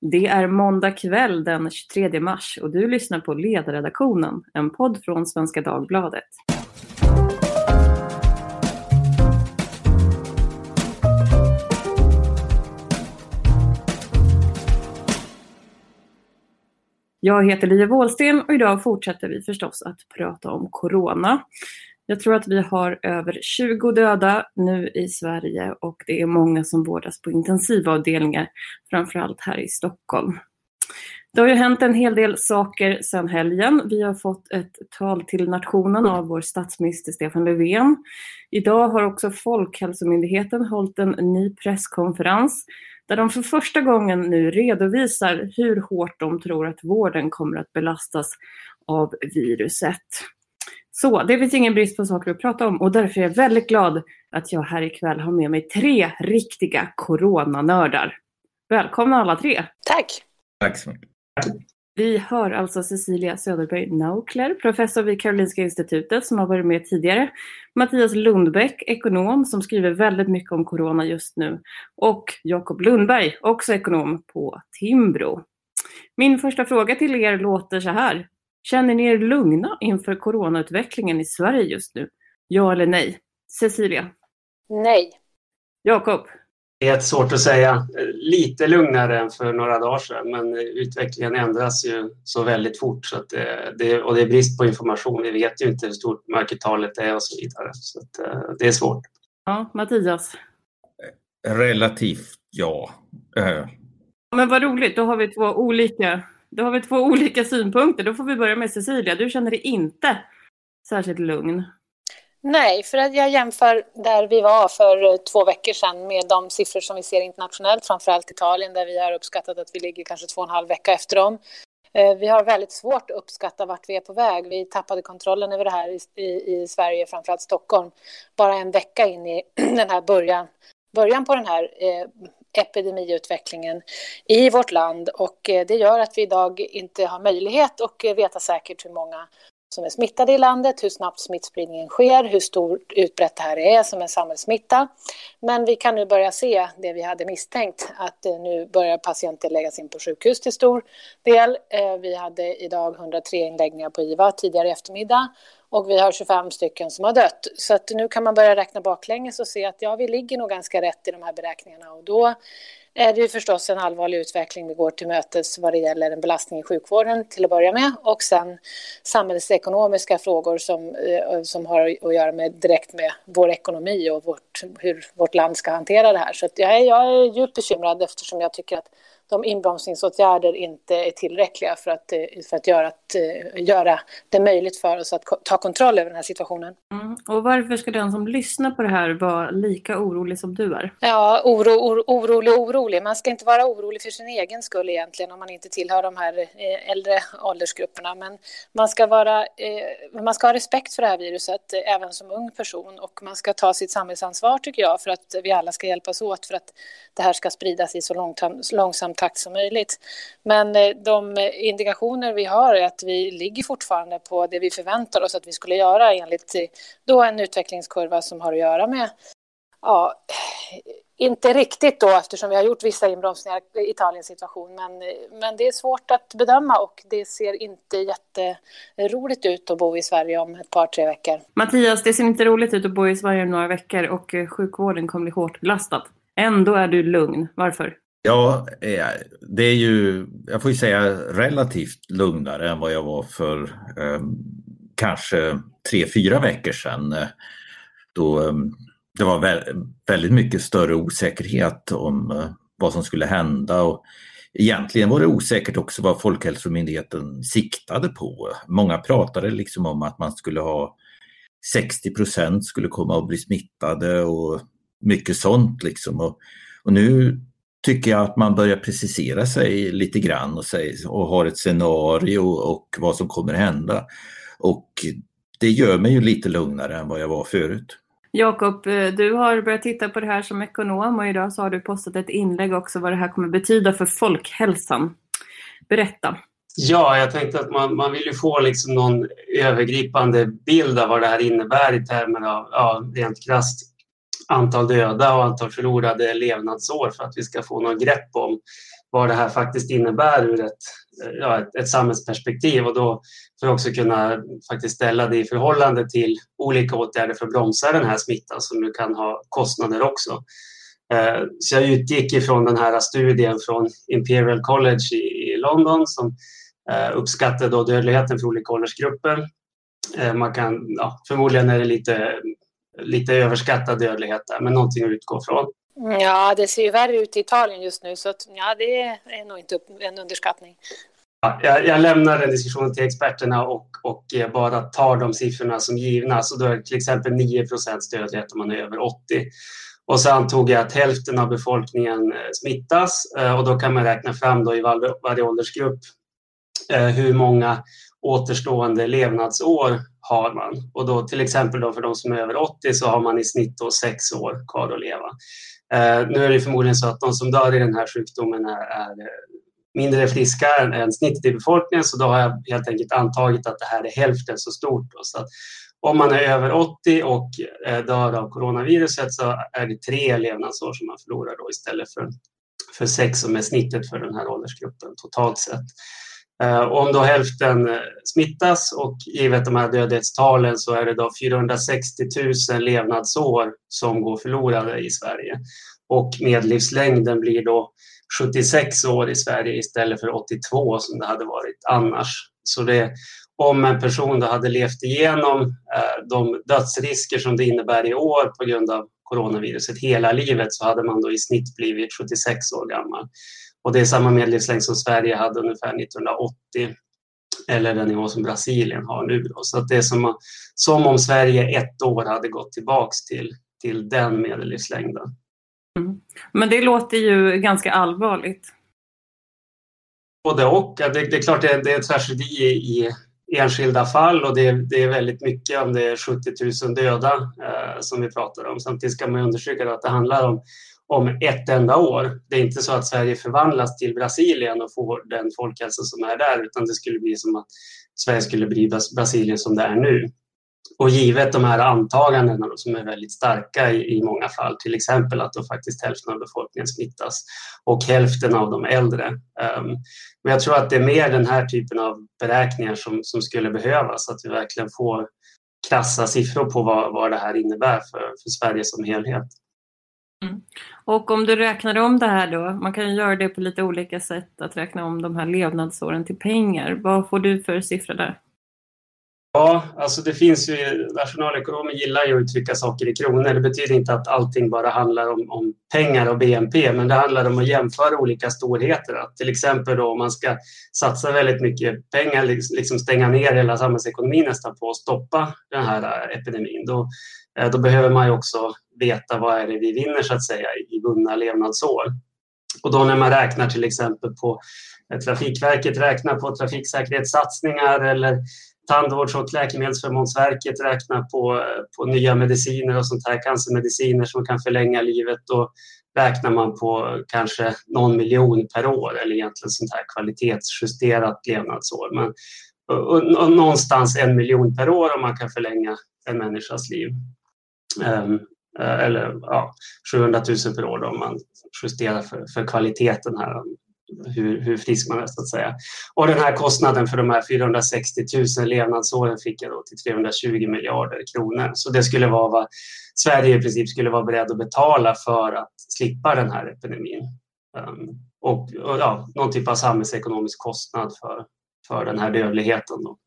Det är måndag kväll den 23 mars och du lyssnar på Ledarredaktionen, en podd från Svenska Dagbladet. Jag heter Lia Wåhlsten och idag fortsätter vi förstås att prata om corona. Jag tror att vi har över 20 döda nu i Sverige och det är många som vårdas på intensivavdelningar, framförallt här i Stockholm. Det har ju hänt en hel del saker sedan helgen. Vi har fått ett tal till nationen av vår statsminister Stefan Löfven. Idag har också Folkhälsomyndigheten hållit en ny presskonferens där de för första gången nu redovisar hur hårt de tror att vården kommer att belastas av viruset. Så det finns ingen brist på saker att prata om och därför är jag väldigt glad att jag här ikväll har med mig tre riktiga coronanördar. Välkomna alla tre! Tack! Tack så mycket. Vi hör alltså Cecilia Söderberg Naukler, professor vid Karolinska Institutet som har varit med tidigare. Mattias Lundbäck, ekonom som skriver väldigt mycket om corona just nu. Och Jakob Lundberg, också ekonom på Timbro. Min första fråga till er låter så här. Känner ni er lugna inför coronautvecklingen i Sverige just nu? Ja eller nej? Cecilia? Nej. Jakob? Det är svårt att säga. Lite lugnare än för några dagar sedan men utvecklingen ändras ju så väldigt fort så att det, det, och det är brist på information. Vi vet ju inte hur stort mörkertalet är och så vidare. Så att, eh, det är svårt. Ja, Mattias? Relativt ja. Eh. Men vad roligt, då har vi två olika då har vi två olika synpunkter. Då får vi börja med Cecilia. Du känner dig inte särskilt lugn. Nej, för att jag jämför där vi var för eh, två veckor sedan med de siffror som vi ser internationellt, framförallt Italien där vi har uppskattat att vi ligger kanske två och en halv vecka efter dem. Eh, vi har väldigt svårt att uppskatta vart vi är på väg. Vi tappade kontrollen över det här i, i, i Sverige, framförallt Stockholm, bara en vecka in i den här början, början på den här eh, epidemiutvecklingen i vårt land. Och eh, det gör att vi idag inte har möjlighet att eh, veta säkert hur många som är smittade i landet, hur snabbt smittspridningen sker, hur stort utbrett det här är som en samhällssmitta. Men vi kan nu börja se det vi hade misstänkt, att eh, nu börjar patienter läggas in på sjukhus till stor del. Eh, vi hade idag 103 inläggningar på IVA tidigare i eftermiddag och vi har 25 stycken som har dött. Så att nu kan man börja räkna baklänges och se att ja, vi ligger nog ganska rätt i de här beräkningarna och då Eh, är det ju förstås en allvarlig utveckling vi går till mötes vad det gäller en belastning i sjukvården till att börja med och sen samhällsekonomiska frågor som, eh, som har att göra med direkt med vår ekonomi och vårt, hur vårt land ska hantera det här. Så jag, är, jag är djupt bekymrad eftersom jag tycker att de inbromsningsåtgärder inte är tillräckliga för att, eh, för att, göra, att eh, göra det möjligt för oss att ta kontroll över den här situationen. Mm. Och varför ska den som lyssnar på det här vara lika orolig som du är? Ja, oro, oro, orolig och orolig. Man ska inte vara orolig för sin egen skull egentligen om man inte tillhör de här eh, äldre åldersgrupperna. Men man ska, vara, man ska ha respekt för det här viruset även som ung person och man ska ta sitt samhällsansvar tycker jag för att vi alla ska hjälpas åt för att det här ska spridas i så långsamt takt som möjligt. Men eh, de indikationer vi har är att vi ligger fortfarande på det vi förväntar oss att vi skulle göra enligt eh, då en utvecklingskurva som har att göra med Ja, inte riktigt då eftersom vi har gjort vissa inbromsningar i Italiens situation. Men, eh, men det är svårt att bedöma och det ser inte jätteroligt ut att bo i Sverige om ett par, tre veckor. Mattias, det ser inte roligt ut att bo i Sverige om några veckor och sjukvården kommer bli hårt belastad. Ändå är du lugn. Varför? Ja, eh, det är ju, jag får ju säga relativt lugnare än vad jag var för eh, kanske tre, fyra veckor sedan. Eh, då eh, det var väldigt mycket större osäkerhet om eh, vad som skulle hända. Och egentligen var det osäkert också vad Folkhälsomyndigheten siktade på. Många pratade liksom om att man skulle ha 60 procent skulle komma att bli smittade och mycket sånt liksom. Och, och nu tycker jag att man börjar precisera sig lite grann och, säger, och har ett scenario och vad som kommer hända. Och det gör mig ju lite lugnare än vad jag var förut. Jakob, eh, du har börjat titta på det här som ekonom och idag så har du postat ett inlägg också vad det här kommer betyda för folkhälsan. Berätta. Ja, jag tänkte att man, man vill ju få liksom någon övergripande bild av vad det här innebär i termer av ja, rent krasst antal döda och antal förlorade levnadsår för att vi ska få något grepp om vad det här faktiskt innebär ur ett, ja, ett, ett samhällsperspektiv och då för att också kunna faktiskt ställa det i förhållande till olika åtgärder för att bromsa den här smittan som ju kan ha kostnader också. Eh, så jag utgick ifrån den här studien från Imperial College i London som eh, uppskattade då dödligheten för olika åldersgrupper. Eh, man kan, ja, förmodligen är det lite, lite överskattad dödlighet där, men någonting att utgå från. Ja, det ser ju värre ut i Italien just nu, så att, ja, det är nog inte en underskattning. Ja, jag, jag lämnar den diskussionen till experterna och, och bara tar de siffrorna som givna. Så då är till exempel 9% dödlighet om man är över 80. Och så antog jag att hälften av befolkningen eh, smittas eh, och då kan man räkna fram då i varje, varje åldersgrupp eh, hur många återstående levnadsår har man. Och då till exempel då för de som är över 80 så har man i snitt då sex år kvar att leva. Eh, nu är det förmodligen så att de som dör i den här sjukdomen är, är mindre friska än snittet i befolkningen så då har jag helt enkelt antagit att det här är hälften så stort. Då. Så om man är över 80 och eh, dör av coronaviruset så är det tre levnadsår som man förlorar då istället för, för sex som är snittet för den här åldersgruppen totalt sett. Eh, och om då hälften eh, smittas och givet de här dödlighetstalen så är det då 460 000 levnadsår som går förlorade i Sverige. Och medellivslängden blir då 76 år i Sverige istället för 82 som det hade varit annars. Så det, om en person då hade levt igenom eh, de dödsrisker som det innebär i år på grund av coronaviruset hela livet så hade man då i snitt blivit 76 år gammal. Och det är samma medellivslängd som Sverige hade ungefär 1980 eller den nivå som Brasilien har nu. Då. Så det är som, som om Sverige ett år hade gått tillbaks till, till den medellivslängden. Mm. Men det låter ju ganska allvarligt. Både och. Det, det är klart det är, det är en tragedi i, enskilda fall och det, det, är väldigt mycket om det är 70 000 döda eh, som vi pratar om. Samtidigt ska man understryka att det handlar om, om ett enda år. Det är inte så att Sverige förvandlas till Brasilien och får den folkhälsa som är där utan det skulle bli som att Sverige skulle bli Brasilien som det är nu. Och givet de här antagandena då, som är väldigt starka i, i många fall, till exempel att då faktiskt hälften av befolkningen smittas och hälften av de äldre. Um, men jag tror att det är mer den här typen av beräkningar som, som skulle behövas, att vi verkligen får krassa siffror på vad, vad det här innebär för, för Sverige som helhet. Mm. Och om du räknar om det här då, man kan ju göra det på lite olika sätt, att räkna om de här levnadsåren till pengar. Vad får du för siffra där? Ja, alltså det finns ju, nationalekonomer gillar ju att uttrycka saker i kronor. Det betyder inte att allting bara handlar om, om pengar och BNP, men det handlar om att jämföra olika storheter. Att till exempel då, om man ska satsa väldigt mycket pengar, liksom stänga ner hela samhällsekonomin nästan på att stoppa den här äh, epidemin, då, äh, då behöver man ju också veta vad är det vi vinner så att säga i vunna levnadsår. Och då när man räknar till exempel på Trafikverket räknar på trafiksäkerhetssatsningar eller Tandvårds och läkemedelsförmånsverket räknar på, på nya mediciner och sånt här, cancermediciner som kan förlänga livet. Då räknar man på kanske någon miljon per år eller egentligen sånt här kvalitetsjusterat levnadsår. Men, och, och, någonstans en miljon per år om man kan förlänga en människas liv. Um, Eh, eller ja, 700 000 per år om man justerar för, för kvaliteten här hur, hur frisk man är så att säga. Och den här kostnaden för de här 460 000 levnadsåren fick jag då till 320 miljarder kronor. Så det skulle vara vad Sverige i princip skulle vara beredd att betala för att slippa den här epidemin. Um, och, och ja, någon typ av samhällsekonomisk kostnad för, för den här dödligheten. Då.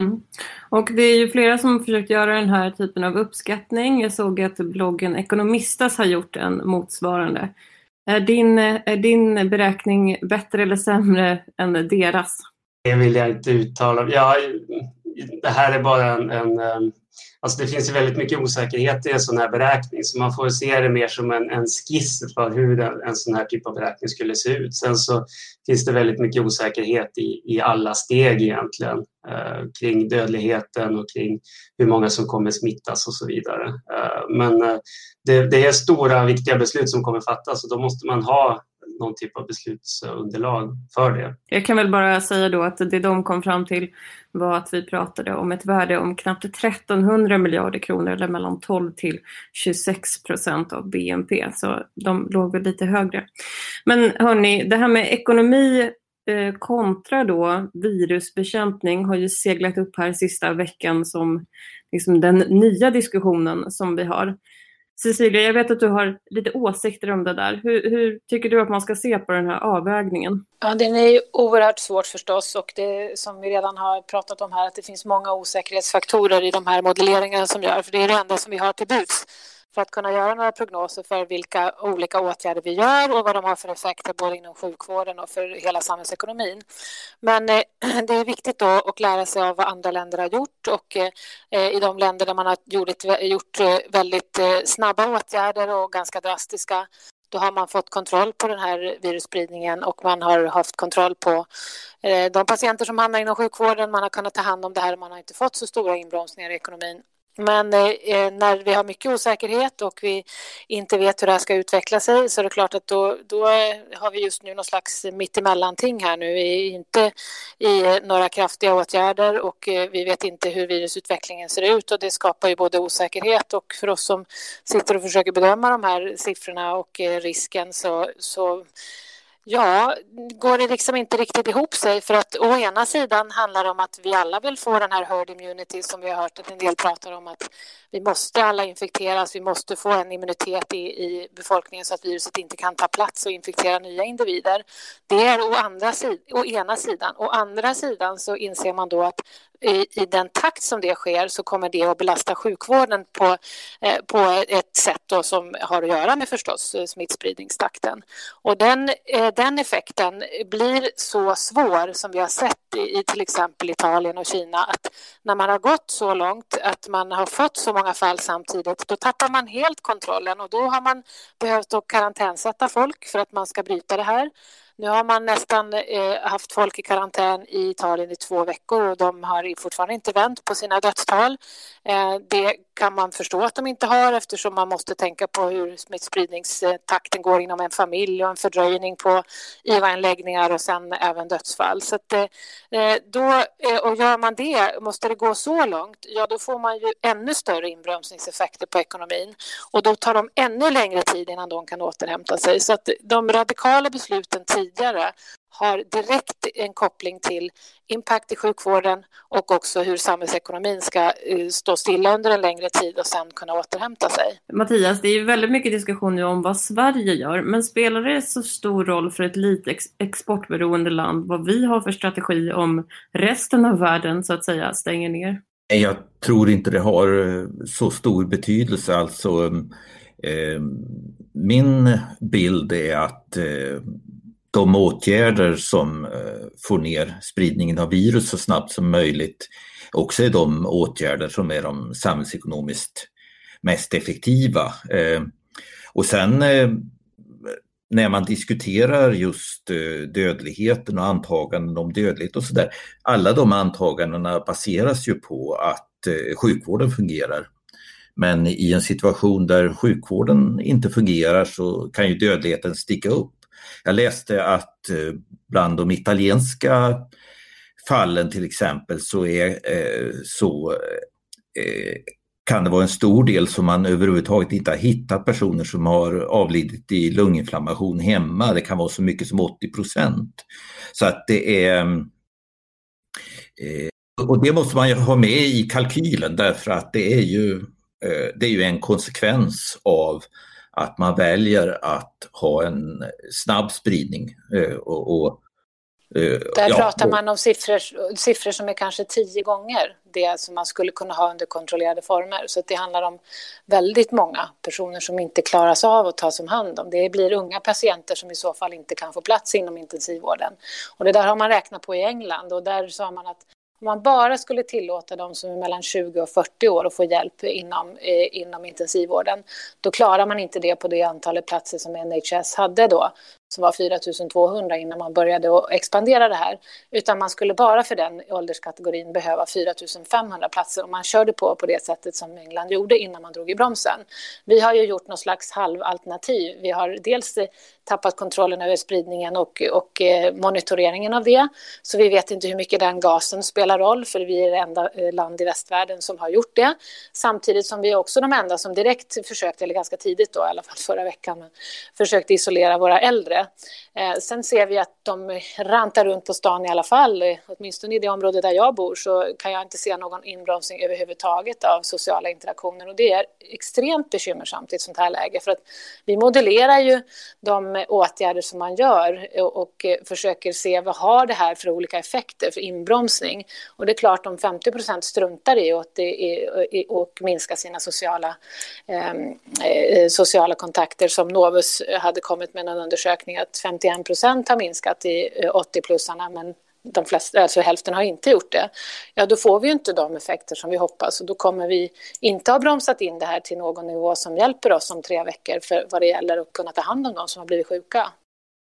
Mm. Och det är ju flera som försökt göra den här typen av uppskattning. Jag såg att bloggen Ekonomistas har gjort en motsvarande. Är din, är din beräkning bättre eller sämre än deras? Det vill jag inte uttala. Jag, det här är bara en, en ehm, Alltså det finns ju väldigt mycket osäkerhet i en sån här beräkning så man får se det mer som en, en skiss för hur en, en sån här typ av beräkning skulle se ut. Sen så finns det väldigt mycket osäkerhet i, i alla steg egentligen eh, kring dödligheten och kring hur många som kommer smittas och så vidare. Eh, men eh, det, det, är stora viktiga beslut som kommer fattas och då måste man ha någon typ av beslutsunderlag för det. Jag kan väl bara säga då att det de kom fram till var att vi pratade om ett värde om knappt 1300 miljarder kronor eller mellan 12 till 26 procent av BNP. Så de låg väl lite högre. Men hörni, det här med ekonomi eh, kontra då virusbekämpning har ju seglat upp här sista veckan som liksom den nya diskussionen som vi har. Cecilia, jag vet att du har lite åsikter om det där. Hur, hur, tycker du att man ska se på den här avvägningen? Ja, den är ju oerhört svårt förstås och det som vi redan har pratat om här att det finns många osäkerhetsfaktorer i de här modelleringarna som gör, för det är det enda som vi har till buds för att kunna göra några prognoser för vilka olika åtgärder vi gör och vad de har för effekter både inom sjukvården och för hela samhällsekonomin. Men eh, det är viktigt då att lära sig av vad andra länder har gjort och eh, eh i de länder där man har gjort, gjort eh, väldigt eh, snabba åtgärder och ganska drastiska då har man fått kontroll på den här virusspridningen och man har haft kontroll på de patienter som hamnar inom sjukvården. Man har kunnat ta hand om det här och man har inte fått så stora inbromsningar i ekonomin men eh, eh, när vi har mycket osäkerhet och vi inte vet hur det här ska utveckla sig så är det klart att då, då eh, har vi just nu någon slags mittemellanting här nu. Vi är inte i eh, några kraftiga åtgärder och eh, vi vet inte hur virusutvecklingen ser ut och det skapar ju både osäkerhet och för oss som sitter och försöker bedöma de här siffrorna och eh, risken så, så Ja, går det liksom inte riktigt ihop sig för att å ena sidan handlar det om att vi alla vill få den här herd immunity som vi har hört att en del pratar om att vi måste alla infekteras, vi måste få en immunitet i, i befolkningen så att viruset inte kan ta plats och infektera nya individer. Det är å, andra å ena sidan. Å andra sidan så inser man då att i, i den takt som det sker så kommer det att belasta sjukvården på, eh, på ett sätt då som har att göra med förstås eh, smittspridningstakten. Och den, eh, den effekten blir så svår som vi har sett i, i till exempel Italien och Kina att när man har gått så långt att man har fått så många fall samtidigt då tappar man helt kontrollen och då har man behövt att karantänsätta folk för att man ska bryta det här. Nu har man nästan eh, haft folk i karantän i Italien i två veckor och de har fortfarande inte vänt på sina dödstal. Eh, det kan man förstå att de inte har eftersom man måste tänka på hur smittspridningstakten går inom en familj och en fördröjning på IVA-anläggningar och sen även dödsfall. Så att, eh, eh, då, eh, och gör man det, måste det gå så långt, ja då får man ju ännu större inbromsningseffekter på ekonomin och då tar de ännu längre tid innan de kan återhämta sig. Så att de radikala besluten tidigare har direkt en koppling till impact i sjukvården och också hur samhällsekonomin ska eh, stå stilla under en längre tid och sen kunna återhämta sig. Mattias, det är väldigt mycket diskussion nu om vad Sverige gör, men spelar det så stor roll för ett litet exportberoende land vad vi har för strategi om resten av världen så att säga stänger ner? Jag tror inte det har eh, så stor betydelse. Alltså, eh, min bild är att eh, de åtgärder som eh, får ner spridningen av virus så snabbt som möjligt också är de åtgärder som är de samhällsekonomiskt mest effektiva. Eh, och sen eh, när man diskuterar just dödligheten och antaganden om dödlighet och sådär, alla de antagandena baseras ju på att sjukvården fungerar. Men i en situation där sjukvården inte fungerar så kan ju dödligheten sticka upp. Jag läste att eh, bland de italienska fallen till exempel så, är, eh, så eh, kan det vara en stor del som man överhuvudtaget inte har hittat personer som har avlidit i lunginflammation hemma. Det kan vara så mycket som 80 procent. Så att det är och det måste man ju ha med i kalkylen därför att det är ju, det är ju en konsekvens av att man väljer att ha en snabb spridning. Eh, och, och eh, Där ja, pratar man om siffror, siffror som är kanske tio gånger det som man skulle kunna ha under kontrollerade former. Så det handlar om väldigt många personer som inte klaras av att tas om hand om. Det blir unga patienter som i så fall inte kan få plats inom intensivvården. Och det där har man räknat på i England och där sa man att om man bara skulle tillåta de som är mellan 20 och 40 år att få hjälp inom, eh, inom intensivvården, då klarar man inte det på det antalet platser som NHS hade då som var 4 200 innan man började expandera det här. Utan man skulle bara för den ålderskategorin behöva 4 500 platser och man körde på på det sättet som England gjorde innan man drog i bromsen. Vi har ju gjort något slags halvalternativ. Vi har dels eh, tappat kontrollen över spridningen och, och eh, monitoreringen av det. Så vi vet inte hur mycket den gasen spelar roll, för vi är det enda eh, land i västvärlden som har gjort det. Samtidigt som vi är också de enda som direkt försökte, eller ganska tidigt då, i alla fall förra veckan, försökte isolera våra äldre. Eh, sen ser vi att de rantar runt på stan i alla fall. Åtminstone i det område där jag bor så kan jag inte se någon inbromsning överhuvudtaget av sociala interaktioner. Och det är extremt bekymmersamt i ett sånt här läge. För att vi modellerar ju de åtgärder som man gör och eh, försöker se vad har det här för olika effekter för inbromsning. Och det är klart om 50 procent struntar i och, och minskar sina sociala, ehm, eh, sociala kontakter som Novus hade kommit med en undersökning att 51 procent har minskat i eh, 80-plussarna men de flesta, alltså hälften har inte gjort det, ja då får vi ju inte de effekter som vi hoppas och då kommer vi inte ha bromsat in det här till någon nivå som hjälper oss om tre veckor för vad det gäller att kunna ta hand om de som har blivit sjuka.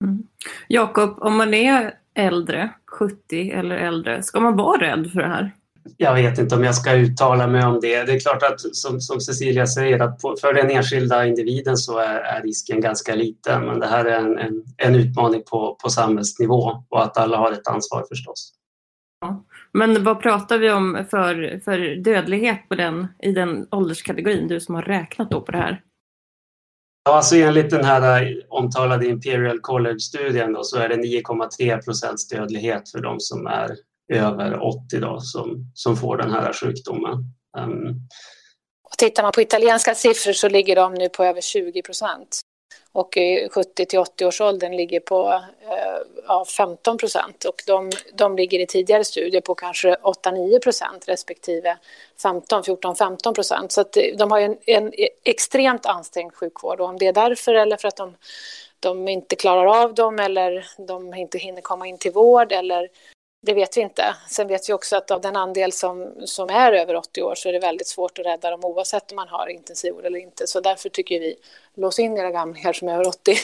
Mm. Jakob, om man är äldre, 70 eller äldre, ska man vara rädd för det här? Jag vet inte om jag ska uttala mig om det. Det är klart att som, som Cecilia säger att på, för den enskilda individen så är, är, risken ganska liten. Men det här är en, en, en, utmaning på, på samhällsnivå och att alla har ett ansvar förstås. Ja. Men vad pratar vi om för, för dödlighet på den, i den ålderskategorin, du som har räknat då på det här? Ja, alltså enligt den här omtalade Imperial College-studien så är det 9,3 procents dödlighet för de som är över 80 då, som, som får den här sjukdomen. Um, och tittar man på italienska siffror så ligger de nu på över 20 procent. Och 70 till 80-årsåldern ligger på eh, ja, 15 procent. Och de, de ligger i tidigare studier på kanske 8-9 procent respektive 15, 14, 15 procent. Så att eh, de har en, en e-, extremt ansträngd sjukvård. Och om det är därför eller för att de, de inte klarar av dem eller de inte hinner komma in till vård eller det vet vi inte. Sen vet vi också att av den andel som, som är över 80 år så är det väldigt svårt att rädda dem oavsett om man har intensivvård eller inte. Så därför tycker vi, lås in era gamlingar som är över 80.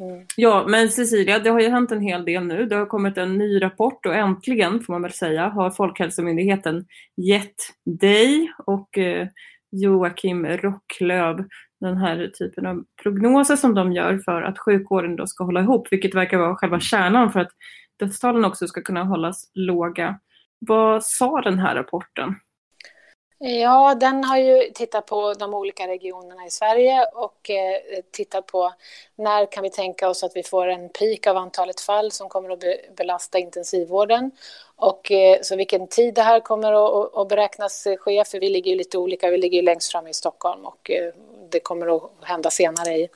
Mm. Ja, men Cecilia, det har ju hänt en hel del nu. Det har kommit en ny rapport och äntligen, får man väl säga, har Folkhälsomyndigheten gett dig och eh, Joakim Rocklöv den här typen av prognoser som de gör för att sjukvården då ska hålla ihop, vilket verkar vara själva kärnan för att dödstalen också ska kunna hållas låga. Vad sa den här rapporten? Ja, den har ju tittat på de olika regionerna i Sverige och eh, tittat på när kan vi tänka oss att vi får en peak av antalet fall som kommer att be belasta intensivvården och eh, så vilken tid det här kommer att, att beräknas ske, för vi ligger ju lite olika, vi ligger ju längst fram i Stockholm och eh, det kommer att hända senare i,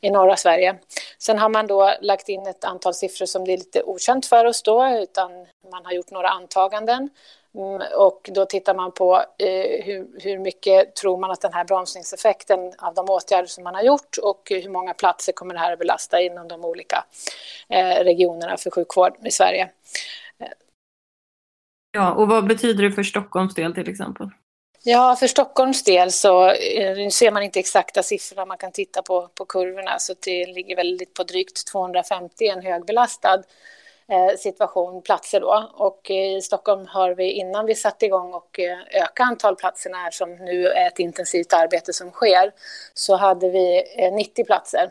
i norra Sverige. Sen har man då lagt in ett antal siffror som det är lite okänt för oss då, utan man har gjort några antaganden. Mm, och då tittar man på eh, hur, hur mycket tror man att den här bromsningseffekten av de åtgärder som man har gjort och hur många platser kommer det här att belasta inom de olika eh, regionerna för sjukvård i Sverige. Ja, och vad betyder det för Stockholms del till exempel? Ja, för Stockholms del så eh, ser man inte exakta siffror. Man kan titta på, på kurvorna så det ligger väldigt på drygt 250, en högbelastad eh, situation, platser då. Och i Stockholm har vi innan vi satte igång och eh, öka antal platserna här som nu är ett intensivt arbete som sker, så hade vi 90 platser.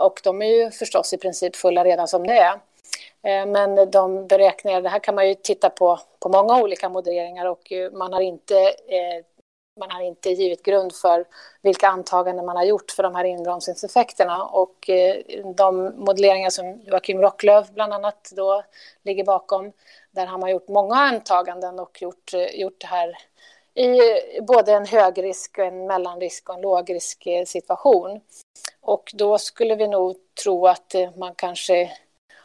Och de är ju förstås i princip fulla redan som det är. Eh, men de beräkningar, det här kan man ju titta på på många olika modelleringar och man har inte eh, man har inte givit grund för vilka antaganden man har gjort för de här inbromsningseffekterna. Och eh, de modelleringar som Joakim Rocklöv bland annat då ligger bakom, där har man gjort många antaganden och gjort, gjort det här i både en högrisk, en mellanrisk och en lågrisk situation. Och då skulle vi nog tro att man kanske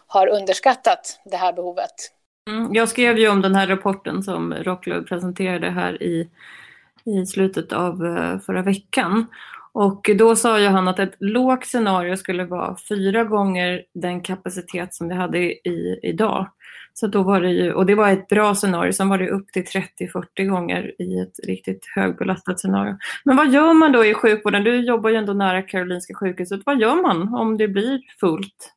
har underskattat det här behovet. Mm, jag skrev ju om den här rapporten som Rocklöv presenterade här i, i slutet av eh, förra veckan. Och då sa ju han att ett lågt scenario skulle vara fyra gånger den kapacitet som vi hade i, idag. Så då var det ju, och det var ett bra scenario, sen var det upp till 30-40 gånger i ett riktigt högbelastat scenario. Men vad gör man då i sjukvården? Du jobbar ju ändå nära Karolinska sjukhuset. Vad gör man om det blir fullt?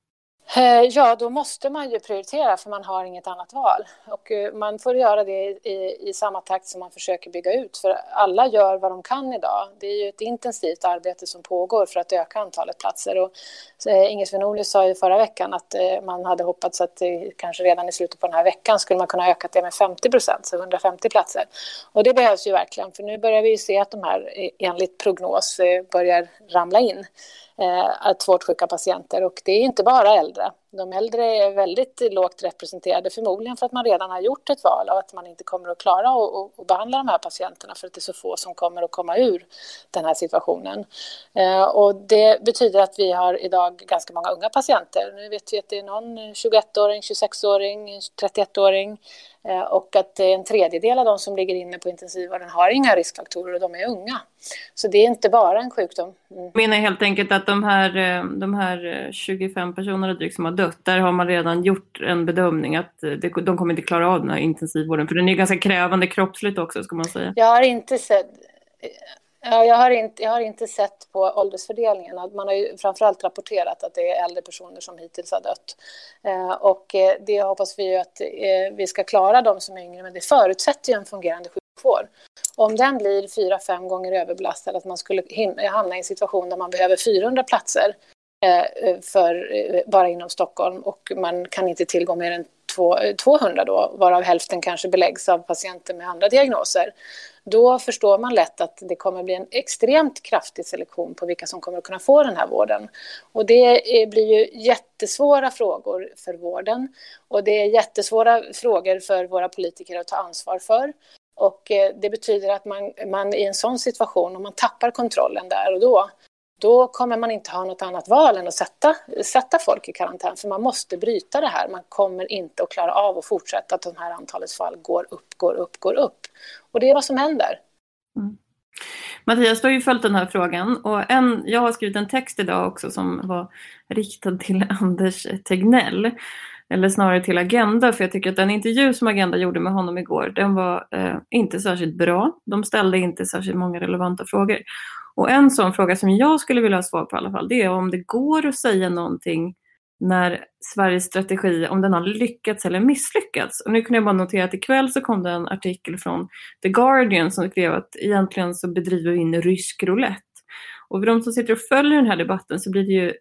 Eh, ja, då måste man ju prioritera för man har inget annat val. Och eh, man får göra det i, i, samma takt som man försöker bygga ut. För alla gör vad de kan idag. Det är ju ett intensivt arbete som pågår för att öka antalet platser. Och, eh, Inger Svenonius sa ju förra veckan att man hade hoppats att kanske redan i slutet på den här veckan skulle man kunna öka det med 50 procent, så 150 platser. Och det behövs ju verkligen, för nu börjar vi ju se att de här enligt prognos börjar ramla in eh, svårt sjuka patienter. Och det är inte bara äldre. De äldre är väldigt lågt representerade, förmodligen för att man redan har gjort ett val och att man inte kommer att klara att behandla de här patienterna för att det är så få som kommer att komma ur den här situationen. Eh, och det betyder att vi har idag ganska många unga patienter. Nu vet vi att det är någon 21-åring, 26-åring, 31-åring och att en tredjedel av de som ligger inne på intensivvården har inga riskfaktorer och de är unga. Så det är inte bara en sjukdom. Mm. Jag menar helt enkelt att de här, eh, de här 25 eh, personerna drygt som har dött, där har man redan gjort en bedömning att de kommer inte klara av den här intensivvården. För den är ganska krävande kroppsligt också, ska man säga. Jag har inte sett Ja, jag, har inte, jag har inte sett på åldersfördelningen. Man har ju framförallt rapporterat att det är äldre personer som hittills har dött. Eh, och eh, det hoppas vi ju att eh, vi ska klara de som är yngre, men det förutsätter ju en fungerande sjukvård. Om den blir fyra, fem gånger överbelastad, att man skulle hamna i en situation där man behöver 400 platser eh, eh, för, bara inom Stockholm och man kan inte tillgå mer än 200 då, varav hälften kanske beläggs av patienter med andra diagnoser då förstår man lätt att det kommer bli en extremt kraftig selektion på vilka som kommer att kunna få den här vården. Och det blir ju jättesvåra frågor för vården och det är jättesvåra frågor för våra politiker att ta ansvar för. Och eh, det betyder att man, man i en sån situation, om man tappar kontrollen där och då, då kommer man inte ha något annat val än att sätta, sätta folk i karantän. För man måste bryta det här. Man kommer inte att klara av att fortsätta att de här antalet fall går upp, går upp, går upp. Och det är vad som händer. Mm. Mattias, du har ju följt den här frågan och en, jag har skrivit en text idag också som var riktad till Anders Tegnell. Eller snarare till Agenda, för jag tycker att den intervju som Agenda gjorde med honom igår, den var eh, inte särskilt bra. De ställde inte särskilt många relevanta frågor. Och en sån fråga som jag skulle vilja ha svar på i alla fall, det är om det går att säga någonting när Sveriges strategi, om den har lyckats eller misslyckats. Och nu kunde jag bara notera att ikväll så kom det en artikel från The Guardian som skrev att egentligen så bedriver vi in rysk roulette. Och för de som sitter och följer den här debatten så blir det ju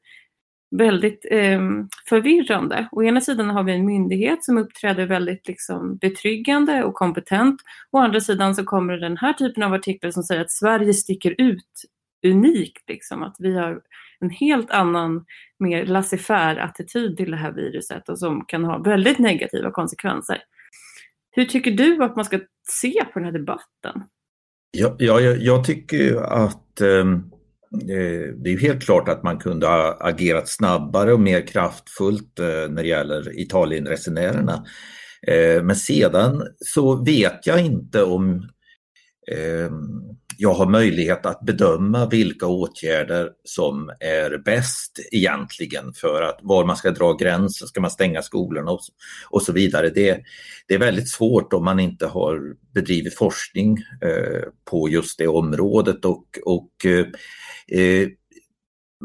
väldigt eh, förvirrande. Å ena sidan har vi en myndighet som uppträder väldigt liksom, betryggande och kompetent. Å andra sidan så kommer den här typen av artiklar som säger att Sverige sticker ut unikt. Liksom, att vi har en helt annan, mer laissez-faire attityd till det här viruset och som kan ha väldigt negativa konsekvenser. Hur tycker du att man ska se på den här debatten? Ja, ja jag, jag tycker att ehm, eh, det är helt klart att man kunde ha agerat snabbare och mer kraftfullt eh, när det gäller Italienresenärerna. Eh, men sedan så vet jag inte om ehm, jag har möjlighet att bedöma vilka åtgärder som är bäst egentligen för att var man ska dra gränsen, ska man stänga skolorna och, och så vidare. Det, det, är väldigt svårt om man inte har bedrivit forskning eh, på just det området och, och eh, eh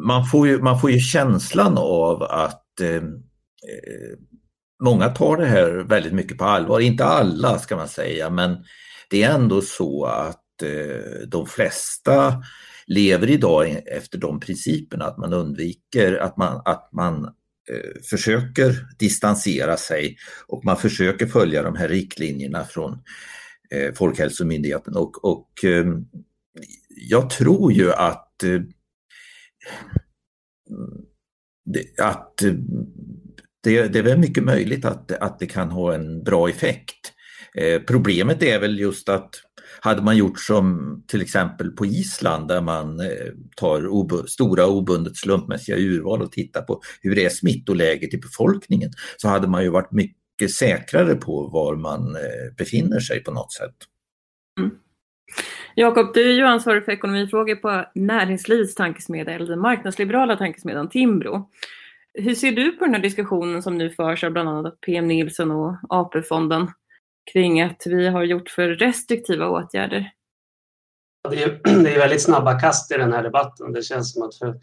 man, får ju, man får ju känslan av att eh, eh, många tar det här väldigt mycket på allvar. Inte alla ska man säga, men det är ändå så att Eh, de flesta lever idag e-, efter de principerna att man undviker att man, att man eh, försöker distansera sig och man försöker följa de här riktlinjerna från eh, Folkhälsomyndigheten och, och eh, jag tror ju att eh, att eh, det, det, är väl mycket möjligt att, att det kan ha en bra effekt. Eh, problemet är väl just att hade man gjort som till exempel på Island där man eh, tar ob stora obundet slumpmässiga urval och tittar på hur är smittoläget i befolkningen så hade man ju varit mycket säkrare på var man eh, befinner sig på något sätt. Mm. Jakob, du är ju ansvarig för ekonomifrågor på Näringslivets tankesmedja, eller den marknadsliberala tankesmedjan Timbro. Hur ser du på den här diskussionen som nu förs av bland annat PM Nilsson och AP-fonden kring att vi har gjort för restriktiva åtgärder? Det är, det är väldigt snabba kast i den här debatten. Det känns som att för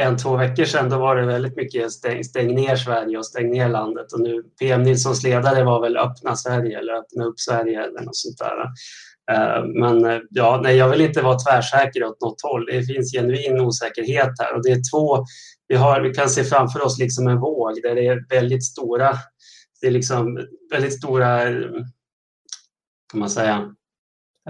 en, två veckor sedan då var det väldigt mycket stäng, stäng ner Sverige och stäng ner landet och nu PM Nilssons ledare var väl öppna Sverige eller öppna upp Sverige eller något sånt där. Eh, men eh, ja, nej, jag vill inte vara tvärsäker åt något håll. Det finns genuin osäkerhet här och det är två, vi, har, vi kan se framför oss liksom en våg där det är väldigt stora, det är liksom väldigt stora, eh, kan man säga,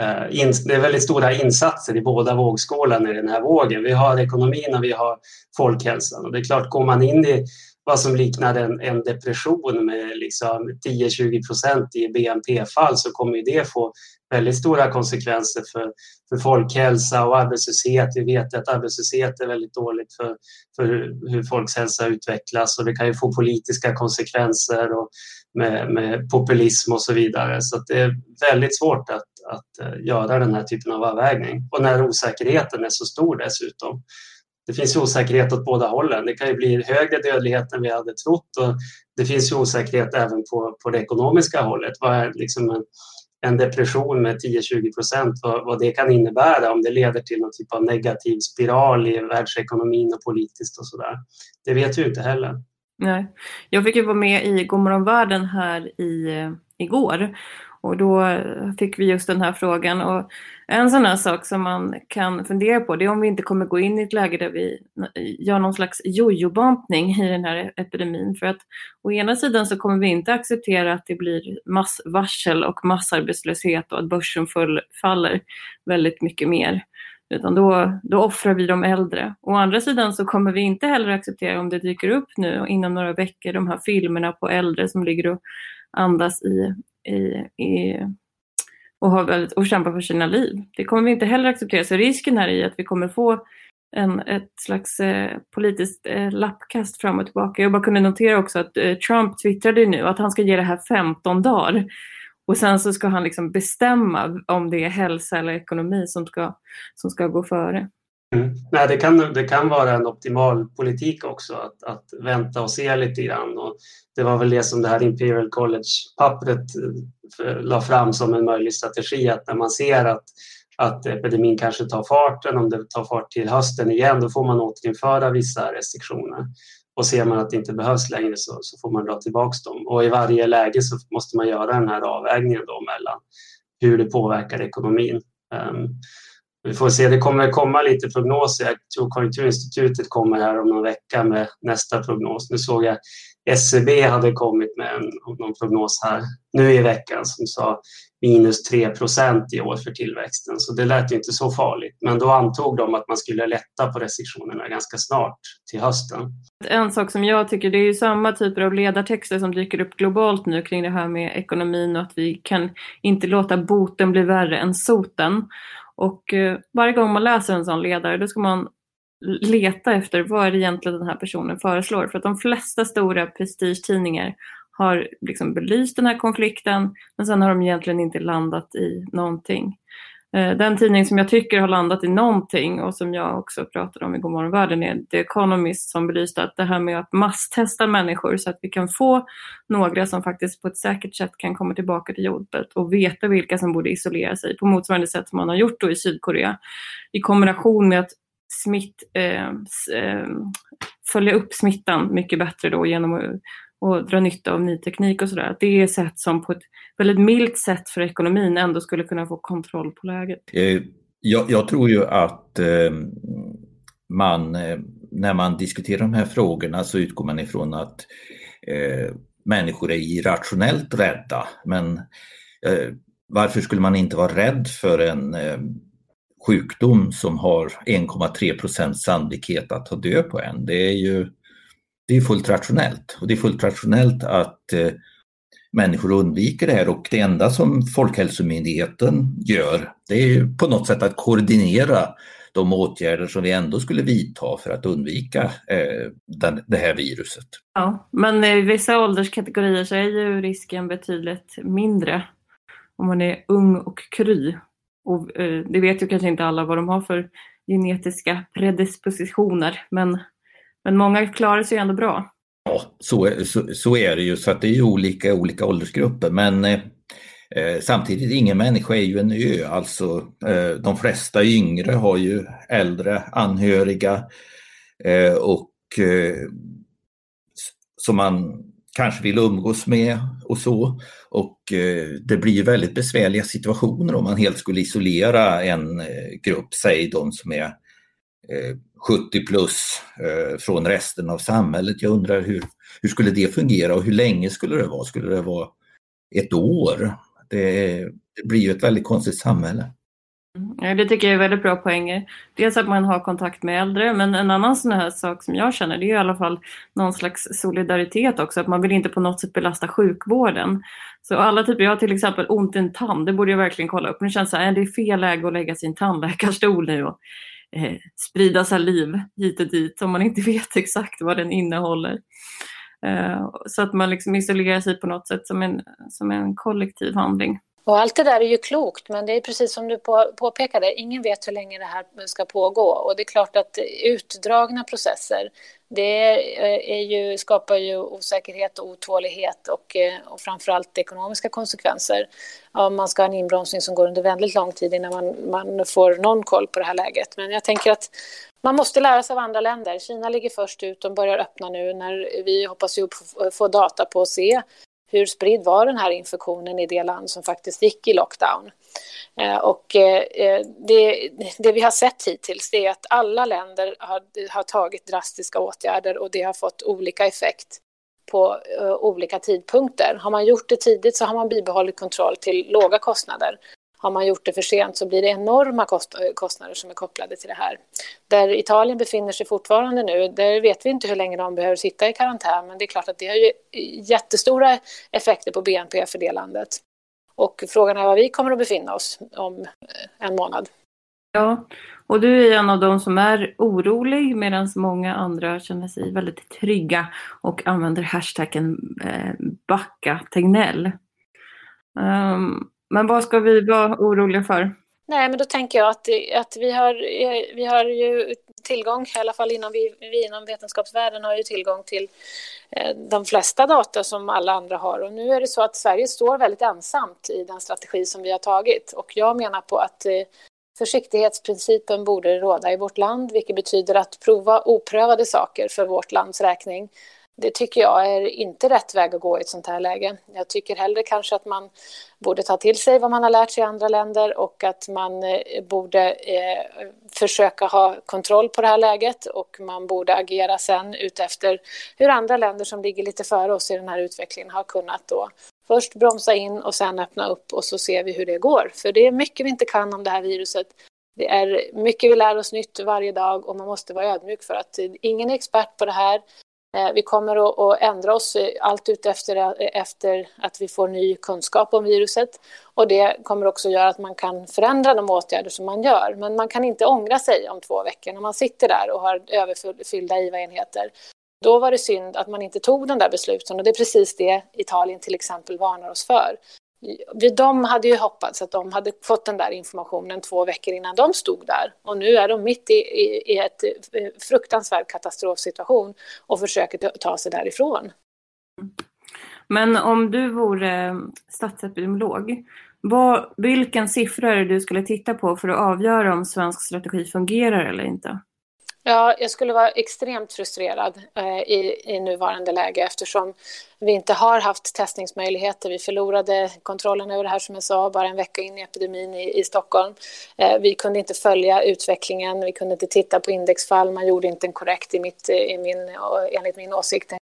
eh, det är väldigt stora insatser i båda vågskålarna i den här vågen. Vi har ekonomin och vi har folkhälsan. Och det är klart, går man in i vad som liknar en, en depression med liksom 10-20 procent i BNP-fall så kommer det få väldigt stora konsekvenser för, för folkhälsa och arbetslöshet. Vi vet att arbetslöshet är väldigt dåligt för, för hur folks hälsa utvecklas och det kan ju få politiska konsekvenser och med, med populism och så vidare. Så det är väldigt svårt att, att eh, göra den här typen av avvägning. Och när osäkerheten är så stor dessutom. Det finns ju osäkerhet åt båda hållen. Det kan ju bli högre dödlighet än vi hade trott och det finns ju osäkerhet även på, på det ekonomiska hållet. Vad är liksom en, en depression med 10-20 procent, vad, vad, det kan innebära om det leder till någon typ av negativ spiral i världsekonomin och politiskt och sådär. Det vet vi inte heller. Nej. Jag fick ju vara med i Godmorgon världen här i, eh, igår och då fick vi just den här frågan. Och en sån här sak som man kan fundera på det är om vi inte kommer gå in i ett läge där vi eh, gör någon slags jojobantning i den här epidemin. För att å ena sidan så kommer vi inte acceptera att det blir massvarsel och massarbetslöshet och att börsen faller väldigt mycket mer. Utan då, då offrar vi de äldre. Å andra sidan så kommer vi inte heller acceptera om det dyker upp nu inom några veckor de här filmerna på äldre som ligger och andas i, i, i och, har väldigt, och kämpar för sina liv. Det kommer vi inte heller acceptera. Så risken här är att vi kommer få en, ett slags eh, politiskt eh, lappkast fram och tillbaka. Jag bara kunde notera också att eh, Trump twittrade nu att han ska ge det här 15 dagar. Och sen så ska han liksom bestämma om det är hälsa eller ekonomi som ska, som ska gå före. Mm. Nej, det, kan, det kan vara en optimal politik också att, att vänta och se lite grann. Och det var väl det som det här Imperial College-pappret eh, la fram som en möjlig strategi att när man ser att, att epidemin kanske tar farten, om det tar fart till hösten igen, då får man återinföra vissa restriktioner. Och ser man att det inte behövs längre så, så får man dra tillbaka dem. Och i varje läge så måste man göra den här avvägningen då mellan hur det påverkar ekonomin. Um, vi får se, det kommer komma lite prognoser. Jag tror Konjunkturinstitutet kommer här om någon vecka med nästa prognos. Nu såg jag SCB hade kommit med en, någon prognos här nu i veckan som sa minus 3 procent i år för tillväxten. Så det lät ju inte så farligt. Men då antog de att man skulle lätta på restriktionerna ganska snart till hösten. En sak som jag tycker, det är ju samma typer av ledartexter som dyker upp globalt nu kring det här med ekonomin och att vi kan inte låta boten bli värre än soten. Och eh, varje gång man läser en sån ledare då ska man leta efter vad är det egentligen den här personen föreslår. För att de flesta stora prestigetidningar har liksom belyst den här konflikten men sen har de egentligen inte landat i någonting. Eh, den tidning som jag tycker har landat i någonting och som jag också pratade om i Godmorgon världen är The Economist som belyste att det här med att masstesta människor så att vi kan få några som faktiskt på ett säkert sätt kan komma tillbaka till jobbet och veta vilka som borde isolera sig på motsvarande sätt som man har gjort då i Sydkorea i kombination med att smitt, eh, eh följa upp smittan mycket bättre då genom att och dra nytta av ny teknik och sådär. Det är sätt som på ett väldigt milt sätt för ekonomin ändå skulle kunna få kontroll på läget. Eh, jag, jag tror ju att eh, man, eh, när man diskuterar de här frågorna så utgår man ifrån att människor är irrationellt rädda. Men varför skulle man inte vara rädd för en sjukdom som har 1,3 procents sannolikhet att ta död på en? Det är ju det är fullt rationellt och det är fullt rationellt att eh, människor undviker det här och det enda som Folkhälsomyndigheten gör det är på något sätt att koordinera de åtgärder som vi ändå skulle vidta för att undvika eh, den, det här viruset. Ja, men eh, i vissa ålderskategorier så är ju risken betydligt mindre om man är ung och kry. Och, eh, det vet ju kanske inte alla vad de har för genetiska predispositioner, men men många klarar sig ändå bra. Ja, så, så, så är det ju. Så att det är ju olika olika åldersgrupper. Men eh, eh, samtidigt, ingen människa är ju en ö. Alltså, eh, de flesta yngre har ju äldre anhöriga. Eh, och eh, som man kanske vill umgås med och så. Och det blir väldigt besvärliga situationer om man helt skulle isolera en grupp, säg de som är 70 plus eh, från resten av samhället. Jag undrar hur, hur skulle det fungera och hur länge skulle det vara? Skulle det vara ett år? Det, det blir ju ett väldigt konstigt samhälle. Mm. Ja, det tycker jag är väldigt bra poänger. Dels att man har kontakt med äldre, men en annan sån här sak som jag känner det är i alla fall någon slags solidaritet också, att man vill inte på något sätt belasta sjukvården. Så alla typer, jag har till exempel ont i en tand, det borde jag verkligen kolla upp. Men det känns så här, äh, det är fel läge att lägga sin tandläkarstol nu och eh, sprida saliv hit och dit om man inte vet exakt vad den innehåller. Eh, så att man liksom isolerar sig på något sätt som en, som en kollektiv handling. Och allt det där är ju klokt, men det är precis som du påpekade, ingen vet hur länge det här ska pågå. Och det är klart att utdragna processer, det eh, är ju, skapar ju osäkerhet och otålighet och, eh, och framförallt ekonomiska konsekvenser. Om man ska ha en inbromsning som går under väldigt lång tid innan man, man får någon koll på det här läget. Men jag tänker att man måste lära sig av andra länder. Kina ligger först ut, de börjar öppna nu när vi hoppas ju få data på att se hur spridd var den här infektionen i det land som faktiskt gick i lockdown. Eh, och eh, eh, det, det, vi har sett hittills är att alla länder har, har tagit drastiska åtgärder och det har fått olika effekt på olika tidpunkter. Har man gjort det tidigt så har man bibehållit kontroll till låga kostnader. Har man gjort det för sent så blir det enorma eh, kostnader som är kopplade till det här. Där Italien befinner sig fortfarande nu, där vet vi inte hur länge de behöver sitta i karantän, men det är klart att det har ju jättestora effekter på BNP för det landet. Och frågan är var vi kommer att befinna oss om eh, en månad. Ja, och du är en av de som är orolig medan många andra känner sig väldigt trygga och använder hashtaggen eh, backa Tegnell. Um, men vad ska vi vara oroliga för? Nej, men då tänker jag att, att vi, har, vi har ju tillgång, i alla fall inom, vi, vi inom vetenskapsvärlden har ju tillgång till eh, de flesta data som alla andra har. Och nu är det så att Sverige står väldigt ensamt i den strategi som vi har tagit. Och jag menar på att eh, försiktighetsprincipen borde råda i vårt land, vilket betyder att prova oprövade saker för vårt lands räkning det tycker jag är inte rätt väg att gå i ett sånt här läge. Jag tycker hellre kanske att man borde ta till sig vad man har lärt sig i andra länder och att man eh, borde eh, försöka ha kontroll på det här läget och man borde agera sen utefter hur andra länder som ligger lite före oss i den här utvecklingen har kunnat då först bromsa in och sen öppna upp och så ser vi hur det går. För det är mycket vi inte kan om det här viruset. Det är mycket vi lär oss nytt varje dag och man måste vara ödmjuk för att ingen är expert på det här. Eh, vi kommer att ändra oss allt ut efter, att vi får ny kunskap om viruset. Och det kommer också göra att man kan förändra de åtgärder som man gör. Men man kan inte ångra sig om två veckor när man sitter där och har överfyllda IVA-enheter. Då var det synd att man inte tog den där besluten och det är precis det Italien till exempel varnar oss för de hade ju hoppats att de hade fått den där informationen två veckor innan de stod där. Och nu är de mitt i, i, i ett eh, fruktansvärd katastrofsituation och försöker ta sig därifrån. Men om du vore statsepidemiolog, vad, vilken siffra är det du skulle titta på för att avgöra om svensk strategi fungerar eller inte? Ja, jag skulle vara extremt frustrerad eh, i, i nuvarande läge eftersom vi inte har haft testningsmöjligheter. Vi förlorade kontrollen över det här som jag sa bara en vecka in i epidemin i, i Stockholm. Eh, vi kunde inte följa utvecklingen, vi kunde inte titta på indexfall, man gjorde inte en korrekt, i mitt, eh, i min, eh, enligt min åsikt,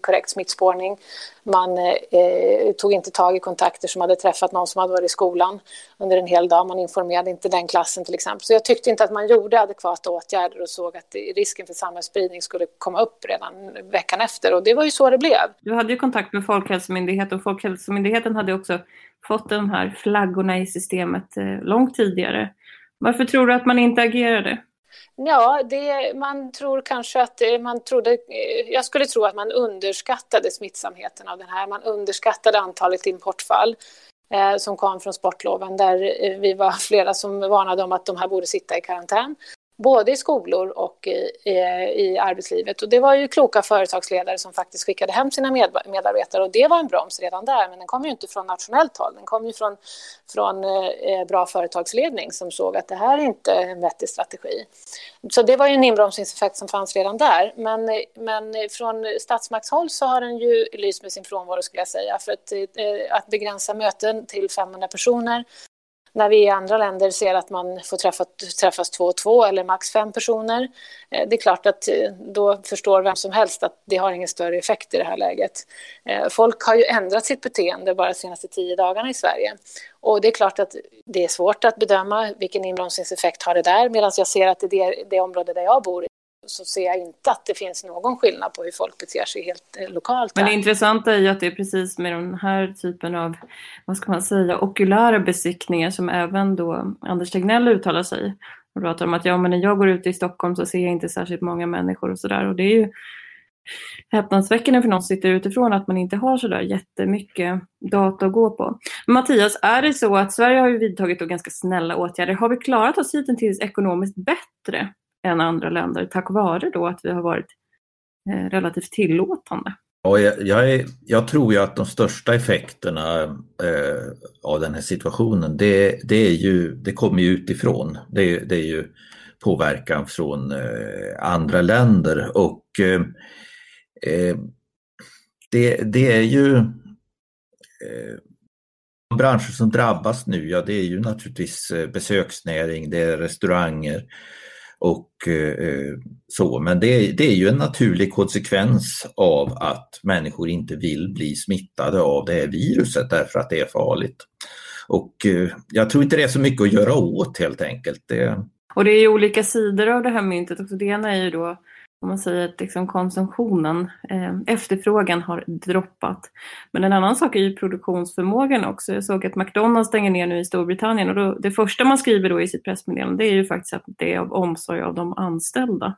korrekt smittspårning. Man eh, eh, tog inte tag i kontakter som hade träffat någon som hade varit i skolan under en hel dag. Man informerade inte den klassen till exempel. Så jag tyckte inte att man gjorde adekvata åtgärder och såg att risken för samhällsspridning skulle komma upp redan veckan efter. Och det var ju så det blev. Du hade ju kontakt med Folkhälsomyndigheten och Folkhälsomyndigheten hade också fått de här flaggorna i systemet eh, långt tidigare. Varför tror du att man inte agerade? Ja, det, man tror kanske att eh, man trodde, eh, jag skulle tro att man underskattade smittsamheten av den här. Man underskattade antalet importfall eh, som kom från sportloven där vi var flera som varnade om att de här borde sitta i karantän både i skolor och i, i, i, arbetslivet. Och det var ju kloka företagsledare som faktiskt skickade hem sina med, medarbetare. Och det var en broms redan där, men den kom ju inte från nationellt håll, den kom ju från, från eh, bra företagsledning som såg att det här är inte en vettig strategi. Så det var ju en inbromsningseffekt som fanns redan där, men, men från statsmaktshåll så har den ju lyst med sin frånvaro skulle jag säga, för att, eh, att begränsa möten till 500 personer när vi i andra länder ser att man får träffa, träffas två och två eller max fem personer. Eh, det är klart att eh, då förstår vem som helst att det har ingen större effekt i det här läget. Eh, folk har ju ändrat sitt beteende bara de senaste tio dagarna i Sverige. Och det är klart att det är svårt att bedöma vilken inbromsningseffekt har det där medan jag ser att i det, det område där jag bor så ser jag inte att det finns någon skillnad på hur folk beter sig helt eh, lokalt. Men det intressanta är ju att det är precis med den här typen av, vad ska man säga, okulära besiktningar som även då Anders Tegnell uttalar sig och pratar om att ja, men när jag går ut i Stockholm så ser jag inte särskilt många människor och sådär. Och det är ju häpnadsväckande för någon som sitter utifrån att man inte har sådär jättemycket data att gå på. Mattias, är det så att Sverige har ju vidtagit då ganska snälla åtgärder. Har vi klarat oss hittills ekonomiskt bättre än andra länder tack vare då att vi har varit eh, relativt tillåtande. Ja, jag, jag, är, jag, tror ju att de största effekterna eh, av den här situationen det, det, är ju, det kommer ju utifrån. Det, det är ju påverkan från eh, andra länder och eh, eh det, det, är ju eh, branscher som drabbas nu, ja det är ju naturligtvis eh, besöksnäring, det är restauranger, och eh, eh, så. Men det, det, är ju en naturlig konsekvens av att människor inte vill bli smittade av det här viruset därför att det är farligt. Och eh, jag tror inte det är så mycket att göra åt helt enkelt. Det... Och det är ju olika sidor av det här myntet också. Det ena är ju då om man säger att liksom konsumtionen, eh, efterfrågan har droppat. Men en annan sak är ju produktionsförmågan också. Jag såg att McDonalds stänger ner nu i Storbritannien och då, det första man skriver då i sitt pressmeddelande det är ju faktiskt att det är av omsorg av de anställda.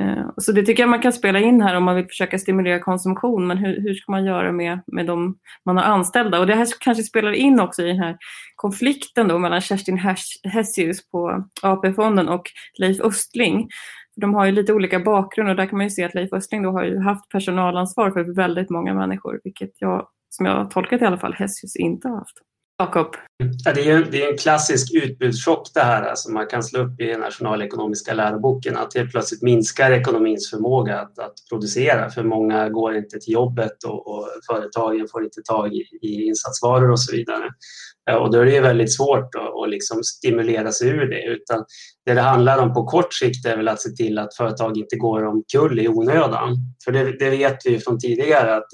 Eh, så det tycker jag man kan spela in här om man vill försöka stimulera konsumtion, men hur, hur ska man göra med, med de man har anställda? Och det här kanske spelar in också i den här konflikten då mellan Kerstin Hessius på AP-fonden och Leif Östling de har ju lite olika bakgrund och där kan man ju se att Leif Östling då har ju haft personalansvar för väldigt många människor, vilket jag, som jag har tolkat i alla fall, Hessius inte har haft. Jakob? Ja, det, är, det är en klassisk utbudschock det här som alltså man kan slå upp i nationalekonomiska läroboken att helt plötsligt minskar ekonomins förmåga att, att producera för många går inte till jobbet och, och företagen får inte tag i, i insatsvaror och så vidare. Eh, och då är det väldigt svårt att, att liksom stimulera sig ur det. Utan det det handlar om på kort sikt är väl att se till att företag inte går omkull i onödan. För det, det vet vi från tidigare att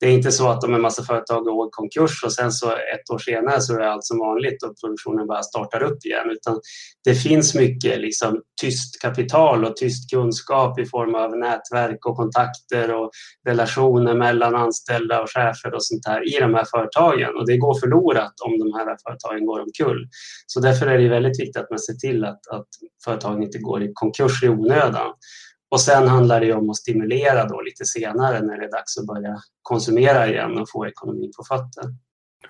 det är inte så att om en massa företag går i konkurs och sen så ett år senare så är allt som vanligt och produktionen bara startar upp igen. Utan det finns mycket liksom, tyst kapital och tyst kunskap i form av nätverk och kontakter och relationer mellan anställda och chefer och sånt här i de här företagen. Och det går förlorat om de här företagen går omkull. Så därför är det väldigt viktigt att man ser till att, att företagen inte går i konkurs i onödan. Och sen handlar det om att stimulera då lite senare när det är dags att börja konsumera igen och få ekonomin på fötter.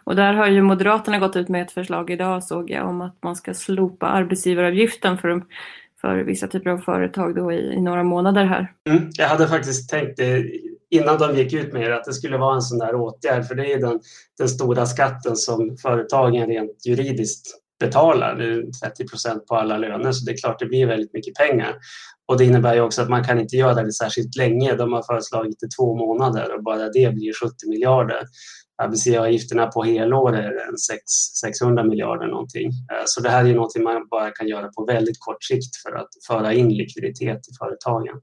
Och där har ju Moderaterna gått ut med ett förslag idag såg jag om att man ska slopa arbetsgivaravgiften för, för vissa typer av företag då i, i några månader här. Mm, jag hade faktiskt tänkt det innan de gick ut med det att det skulle vara en sån där åtgärd för det är den, den stora skatten som företagen rent juridiskt betalar, 30 procent på alla löner, så det är klart det blir väldigt mycket pengar. Och det innebär ju också att man kan inte göra det särskilt länge. De har föreslagit det två månader och bara det blir 70 miljarder. Arbetsgivaravgifterna på helår är 600 miljarder någonting. Eh, så det här är någonting man bara kan göra på väldigt kort sikt för att föra in likviditet i företagen.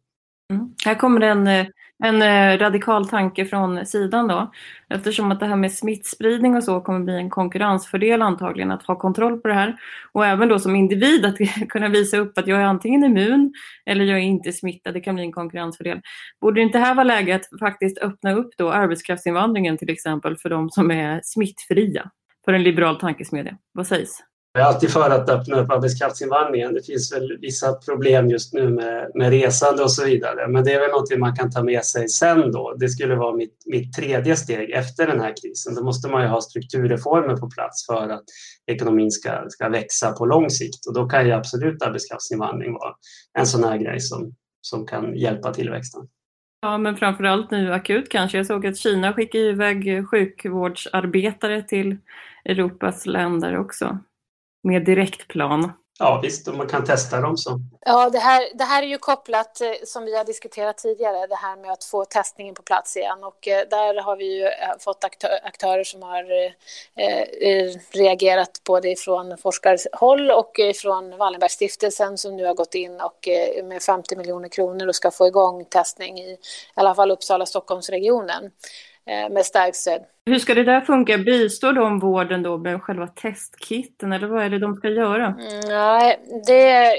Mm. Här kommer en eh, en eh, radikal tanke från sidan då. Eftersom att det här med smittspridning och så kommer bli en konkurrensfördel antagligen att ha kontroll på det här. Och även då som individ att kunna visa upp att jag är antingen immun eller jag är inte smittad. Det kan bli en konkurrensfördel. Borde inte här vara läge att faktiskt öppna upp då arbetskraftsinvandringen till exempel för de som är smittfria? För en liberal tankesmedja. Vad sägs? Jag är alltid för att öppna upp arbetskraftsinvandringen. Det finns väl vissa problem just nu med, med resande och så vidare. Men det är väl någonting man kan ta med sig sen då. Det skulle vara mitt, mitt tredje steg efter den här krisen. Då måste man ju ha strukturreformer på plats för att ekonomin ska, ska växa på lång sikt. Och då kan ju absolut arbetskraftsinvandring vara en sån här grej som, som kan hjälpa tillväxten. Ja, men framförallt nu akut kanske. Jag såg att Kina skickar iväg sjukvårdsarbetare till Europas länder också med direktplan. Ja visst, om man kan testa dem så. Ja, det här, det här är ju kopplat, eh, som vi har diskuterat tidigare, det här med att få testningen på plats igen. Och eh, där har vi ju eh, fått aktörer som har reagerat både från forskarhåll och från Wallenbergstiftelsen som nu har gått in och med 50 miljoner kronor och ska få igång testning i, i alla fall Uppsala Stockholmsregionen. Eh, med starkt stöd. Hur ska det där funka? Bistår de vården då med själva testkitten eller vad är det de ska göra? Mm, nej, det,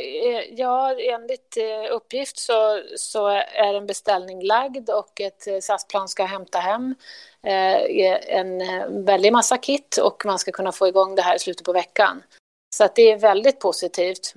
ja, enligt eh, uppgift så, så är en beställning lagd och ett eh, SAS-plan ska hämta hem en väldig massa kit och man ska kunna få igång det här i slutet på veckan. Så att det är väldigt positivt.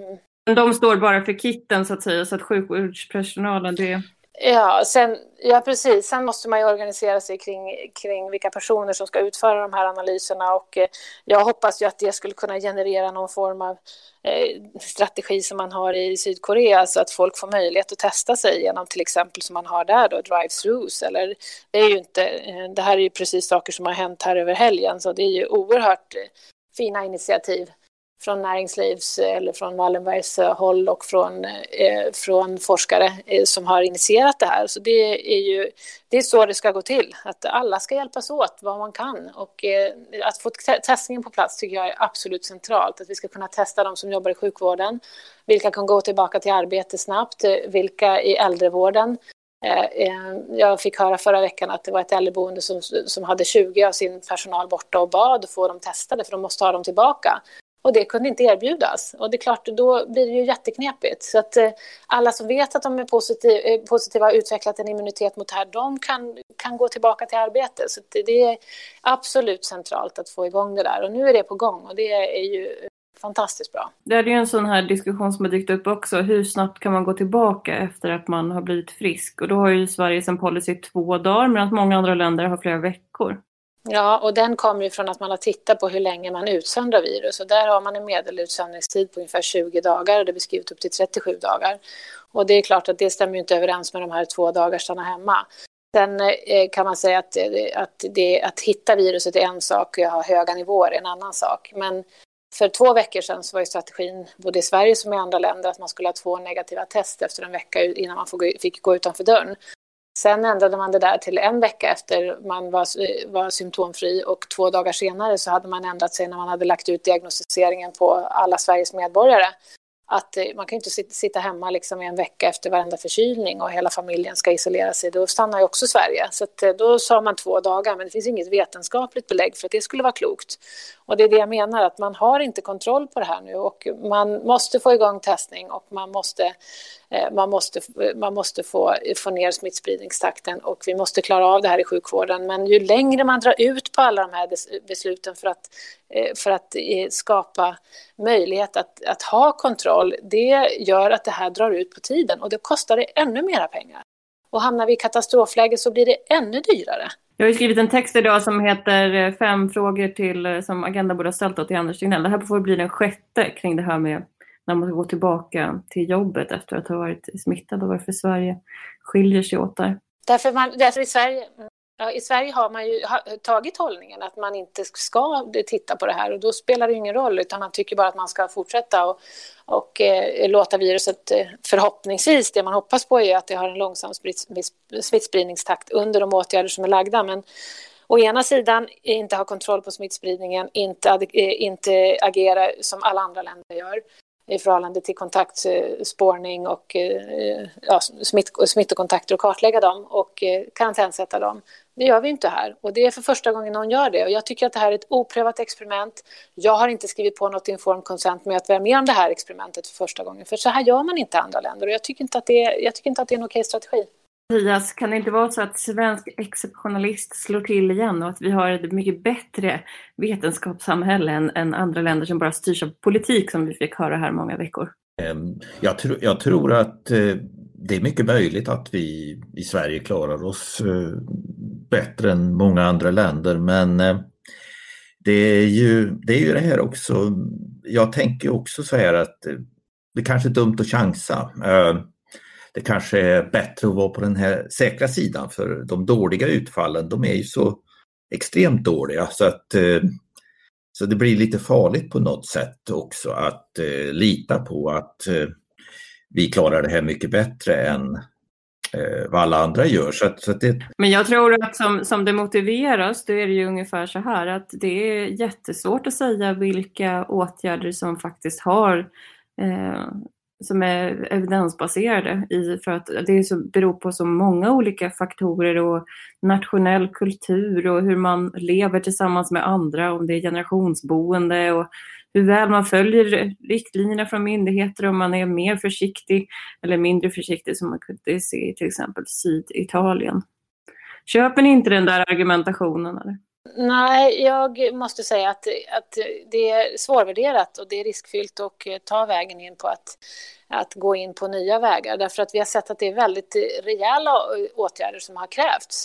De står bara för kitten så att säga, så att sjukvårdspersonalen, det Ja, sen, ja, precis. Sen måste man ju organisera sig kring, kring vilka personer som ska utföra de här analyserna och eh, jag hoppas ju att det skulle kunna generera någon form av eh, strategi som man har i Sydkorea så att folk får möjlighet att testa sig genom till exempel som man har där då, drive-throughs. eller det är ju inte, eh, det här är ju precis saker som har hänt här över helgen så det är ju oerhört eh, fina initiativ från näringslivs eller från Wallenbergs eh, håll och från, eh, från forskare eh, som har initierat det här. Så det är ju det är så det ska gå till, att alla ska hjälpas åt vad man kan. Och eh, att få testningen på plats tycker jag är absolut centralt. Att vi ska kunna testa de som jobbar i sjukvården, vilka kan gå tillbaka till arbete snabbt, eh, vilka i äldrevården. Eh, jag fick höra förra veckan att det var ett äldreboende som, som hade 20 av sin personal borta och bad att få dem testade för de måste ha dem tillbaka. Och det kunde inte erbjudas. Och det är klart, då blir det ju jätteknepigt. Så att eh, alla som vet att de är positiv, eh, positiva har utvecklat en immunitet mot det här, de kan, kan gå tillbaka till arbete. Så det, det, är absolut centralt att få igång det där. Och nu är det på gång och det är ju fantastiskt bra. Det är ju en sån här diskussion som har dykt upp också. Hur snabbt kan man gå tillbaka efter att man har blivit frisk? Och då har ju Sverige som policy två dagar medan många andra länder har flera veckor. Ja, och den kommer ju från att man har tittat på hur länge man utsöndrar virus. Och där har man en medelutsöndringstid på ungefär 20 dagar och det är beskrivet upp till 37 dagar. Och det är klart att det stämmer inte överens med de här två dagar stanna hemma. Sen eh, kan man säga att, eh, att, det, att hitta viruset är en sak och ha höga nivåer är en annan sak. Men för två veckor sedan så var ju strategin både i Sverige som i andra länder att man skulle ha två negativa test efter en vecka innan man fick gå utanför dörren. Sen ändrade man det där till en vecka efter man var, var symptomfri och två dagar senare så hade man ändrat sig när man hade lagt ut diagnostiseringen på alla Sveriges medborgare att eh, man kan ju inte sitta hemma liksom i en vecka efter varenda förkylning och hela familjen ska isolera sig. Då stannar ju också Sverige. Så att, eh, då sa man två dagar, men det finns inget vetenskapligt belägg för att det skulle vara klokt. Och det är det jag menar, att man har inte kontroll på det här nu och man måste få igång testning och man måste, Eh, man måste, man måste få, få ner smittspridningstakten och vi måste klara av det här i sjukvården. Men ju längre man drar ut på alla de här besluten för att, eh, för att eh, skapa möjlighet att, att ha kontroll, det gör att det här drar ut på tiden och det kostar det ännu mera pengar. Och hamnar vi i katastrofläge så blir det ännu dyrare. Jag har skrivit en text idag som heter Fem frågor till, som Agenda borde ha ställt till Anders Tegnell. Det här får bli den sjätte kring det här med när man ska gå tillbaka till jobbet efter att ha varit smittad och varför Sverige skiljer sig åt där. Därför, man, därför i Sverige Ja, I Sverige har man ju tagit hållningen att man inte ska titta på det här och då spelar det ingen roll utan man tycker bara att man ska fortsätta och, och eh, låta viruset eh, förhoppningsvis, det man hoppas på är att det har en långsam smittspridningstakt under de åtgärder som är lagda. Men å ena sidan eh, inte ha kontroll på smittspridningen, inte, eh, inte agera som alla andra länder gör i förhållande till kontaktspårning och eh, ja, smitt, smittokontakter och kartlägga dem och eh, karantänsätta dem. Det gör vi inte här och det är för första gången någon gör det och jag tycker att det här är ett oprövat experiment. Jag har inte skrivit på något informed consent med att vara med om det här experimentet för första gången för så här gör man inte i andra länder och jag tycker inte att det är, jag tycker inte att det är en okej strategi. Mattias, kan det inte vara så att svensk exceptionalist slår till igen och att vi har ett mycket bättre vetenskapssamhälle än, än andra länder som bara styrs av politik som vi fick höra här många veckor? Ehm, jag, tr jag tror att eh, det är mycket möjligt att vi i Sverige klarar oss eh, bättre än många andra länder men eh, det är ju det, är ju det här också, jag tänker också så här att det kanske är dumt att chansa det kanske är bättre att vara på den här säkra sidan för de dåliga utfallen de är ju så extremt dåliga så att eh, så det blir lite farligt på något sätt också att eh, lita på att eh, vi klarar det här mycket bättre än eh, vad alla andra gör. Så att, så att det... Men jag tror att som, som det motiveras, då är det ju ungefär så här att det är jättesvårt att säga vilka åtgärder som faktiskt har eh, som är evidensbaserade i, för att det så, beror på så många olika faktorer och nationell kultur och hur man lever tillsammans med andra, om det är generationsboende och hur väl man följer riktlinjerna från myndigheter, om man är mer försiktig eller mindre försiktig som man kunde se i till exempel Syditalien. Köper ni inte den där argumentationen? Eller? Nej, jag måste säga att, att det är svårvärderat och det är riskfyllt att eh, ta vägen in på att, att gå in på nya vägar. Därför att vi har sett att det är väldigt rejäla eh, åtgärder som har krävts.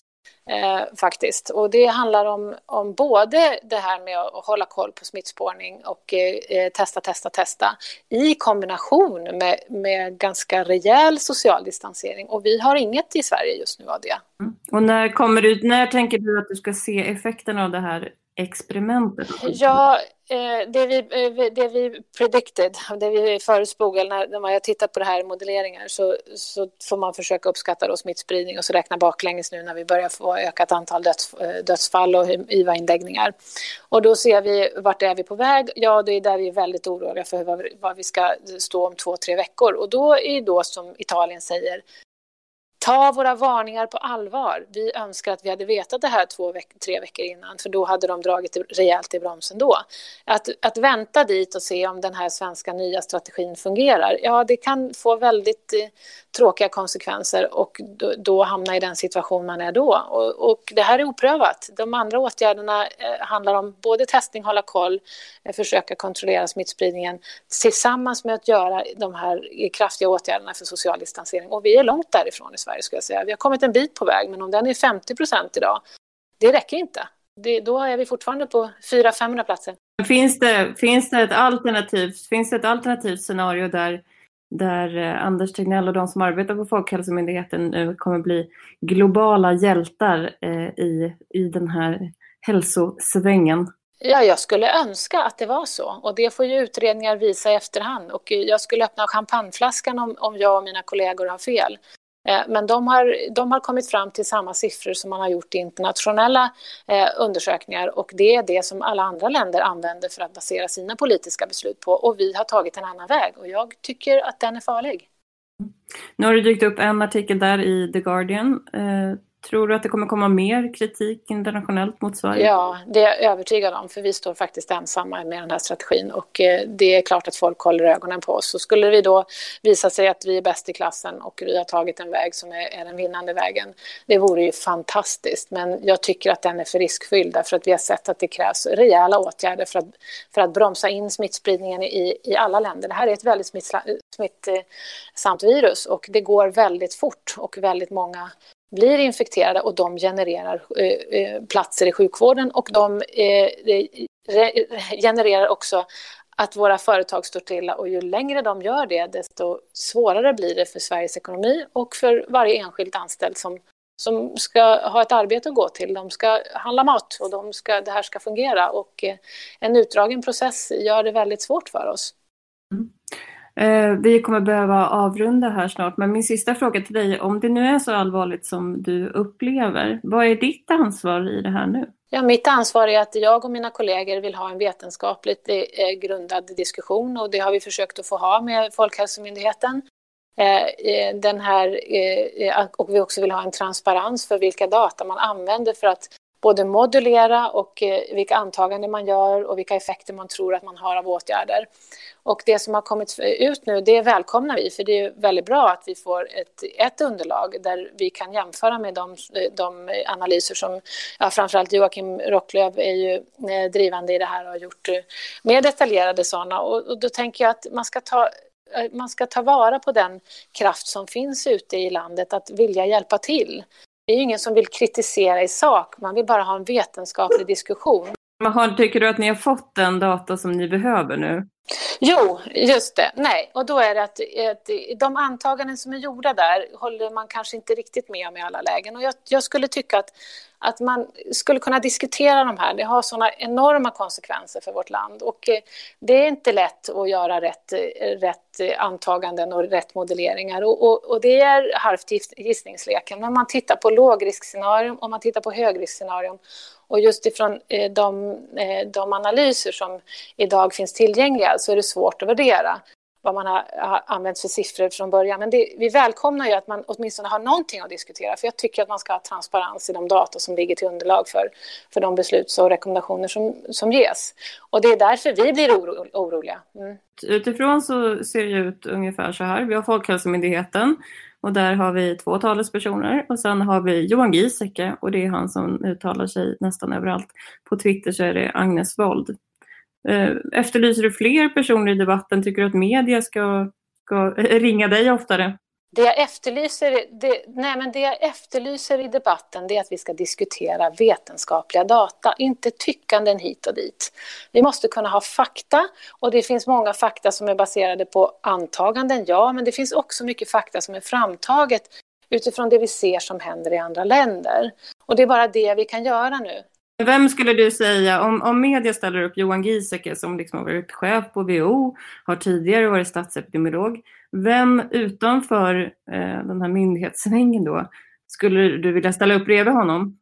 Eh, faktiskt. Och det handlar om, om både det här med att hålla koll på smittspårning och eh, testa, testa, testa i kombination med, med ganska rejäl social distansering. Och vi har inget i Sverige just nu av det. Mm. Och när, kommer du, när tänker du att du ska se effekten av det här experimentet? Ja, eh, det, eh, vi, det vi predicted, det vi förutspåg, när, när man har tittat på det här i modelleringar så, så får man försöka uppskatta då smittspridning och så räkna baklänges nu när vi börjar få ökat antal döds, eh, dödsfall och IVA-inläggningar. Och då ser vi vart är vi på väg? Ja, det är där vi är väldigt oroliga för vad, vad vi ska stå om två, tre veckor. Och då är det då som Italien säger, ta våra varningar på allvar. Vi önskar att vi hade vetat det här två veck tre veckor innan, för då hade de dragit rejält i bromsen då. Att, att vänta dit och se om den här svenska nya strategin fungerar, ja, det kan få väldigt eh, tråkiga konsekvenser och då, då, hamna i den situation man är då. Och, och, det här är oprövat. De andra åtgärderna eh, handlar om både testning, hålla koll, eh, försöka kontrollera smittspridningen tillsammans med att göra de här eh, kraftiga åtgärderna för social distansering. Och vi är långt därifrån i Sverige skulle jag säga. Vi har kommit en bit på väg, men om den är 50 procent idag, det räcker inte. Det, då är vi fortfarande på 400-500 platser. Finns det, finns, det ett alternativt, finns det ett alternativt scenario där, där eh, Anders Tegnell och de som arbetar på Folkhälsomyndigheten nu kommer bli globala hjältar eh, i, i den här hälsosvängen? Ja, jag skulle önska att det var så. Och det får ju utredningar visa i efterhand. Och jag skulle öppna champagneflaskan om, om jag och mina kollegor har fel. Eh, men de har, de har kommit fram till samma siffror som man har gjort i internationella eh, undersökningar. Och det är det som alla andra länder använder för att basera sina politiska beslut på. Och vi har tagit en annan väg. Och jag tycker att den är farlig. Nu har det dykt upp en artikel där i The Guardian eh, Tror du att det kommer komma mer kritik internationellt mot Sverige? Ja, det är jag övertygad om, för vi står faktiskt ensamma med den här strategin och eh, det är klart att folk håller ögonen på oss. Så skulle vi då visa sig att vi är bäst i klassen och vi har tagit en väg som är, den vinnande vägen, det vore ju fantastiskt. Men jag tycker att den är för riskfylld därför att vi har sett att det krävs rejäla åtgärder för att, för att bromsa in smittspridningen i, i alla länder. Det här är ett väldigt smittsamt virus och det går väldigt fort och väldigt många blir infekterade och de genererar eh, eh, platser i sjukvården och de eh, eh genererar också att våra företag står stilla och ju längre de gör det desto svårare blir det för Sveriges ekonomi och för varje enskild anställd som, som ska ha ett arbete att gå till. De ska handla mat och de ska, det här ska fungera och eh, en utdragen process gör det väldigt svårt för oss. Mm. Eh, vi kommer behöva avrunda här snart, men min sista fråga till dig, om det nu är så allvarligt som du upplever, vad är ditt ansvar i det här nu? Ja, mitt ansvar är att jag och mina kollegor vill ha en vetenskapligt eh, grundad diskussion och det har vi försökt att få ha med Folkhälsomyndigheten. Eh, eh, den här, eh, och vi också vill ha en transparens för vilka data man använder för att både modulera och eh, vilka antaganden man gör och vilka effekter man tror att man har av åtgärder. Och det som har kommit ut nu, det välkomnar vi, för det är väldigt bra att vi får ett, ett underlag där vi kan jämföra med de, eh, de analyser som, ja, framförallt Joakim Rocklöv är ju eh, drivande i det här och har gjort mer detaljerade sådana. Och, och då tänker jag att man ska ta man ska ta vara på den kraft som finns ute i landet att vilja hjälpa till. Det är ju ingen som vill kritisera i sak, man vill bara ha en vetenskaplig diskussion. Men tycker du att ni har fått den data som ni behöver nu? Jo, just det. Nej, och då är det att, att de antaganden som är gjorda där håller man kanske inte riktigt med om i alla lägen. Och jag, jag skulle tycka att att man skulle kunna diskutera de här. Det har sådana enorma konsekvenser för vårt land och eh, det är inte lätt att göra rätt, eh, rätt antaganden och rätt modelleringar och, och, och det är halvt gissningsleken. Men man tittar på lågriskscenarium och man tittar på högriskscenarium och just ifrån eh, de, de analyser som idag finns tillgängliga så är det svårt att värdera vad man har, har använt för siffror från början. Men det, vi välkomnar ju att man åtminstone har någonting att diskutera. För jag tycker att man ska ha transparens i de data som ligger till underlag för, för de beslut och rekommendationer som, som ges. Och det är därför vi blir oro, oroliga. Mm. Utifrån så ser det ut ungefär så här. Vi har Folkhälsomyndigheten och där har vi två talespersoner och sen har vi Johan Giesecke och det är han som uttalar sig nästan överallt. På Twitter så är det Agnes Wold. Eh, efterlyser du fler personer i debatten? Tycker du att media ska, ska ringa dig oftare? Det jag, efterlyser, det, nej men det jag efterlyser i debatten det är att vi ska diskutera vetenskapliga data, inte tyckanden hit och dit. Vi måste kunna ha fakta och det finns många fakta som är baserade på antaganden, ja, men det finns också mycket fakta som är framtaget utifrån det vi ser som händer i andra länder. Och det är bara det vi kan göra nu. Vem skulle du säga, om, om media ställer upp Johan Giesecke som liksom har varit chef på WHO, har tidigare varit statsepidemiolog, vem utanför eh, den här myndighetssvängen då skulle du vilja ställa upp bredvid honom?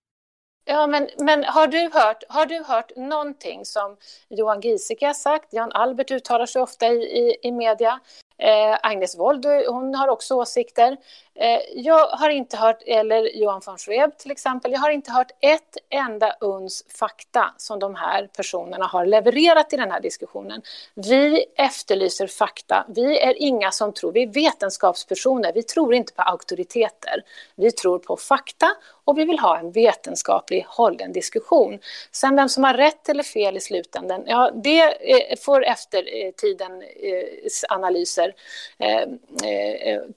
Ja, men, men har, du hört, har du hört någonting som Johan Giesecke har sagt? Jan Albert uttalar sig ofta i, i, i media. Eh, Agnes Wold, hon har också åsikter. Eh, jag har inte hört, eller Johan von Schweb till exempel, jag har inte hört ett enda uns fakta som de här personerna har levererat i den här diskussionen. Vi efterlyser fakta. Vi är inga som tror, vi är vetenskapspersoner, vi tror inte på auktoriteter. Vi tror på fakta och vi vill ha en vetenskaplig hållen diskussion. Sen vem som har rätt eller fel i slutändan, ja det eh, får eftertidens eh, eh, analyser eh,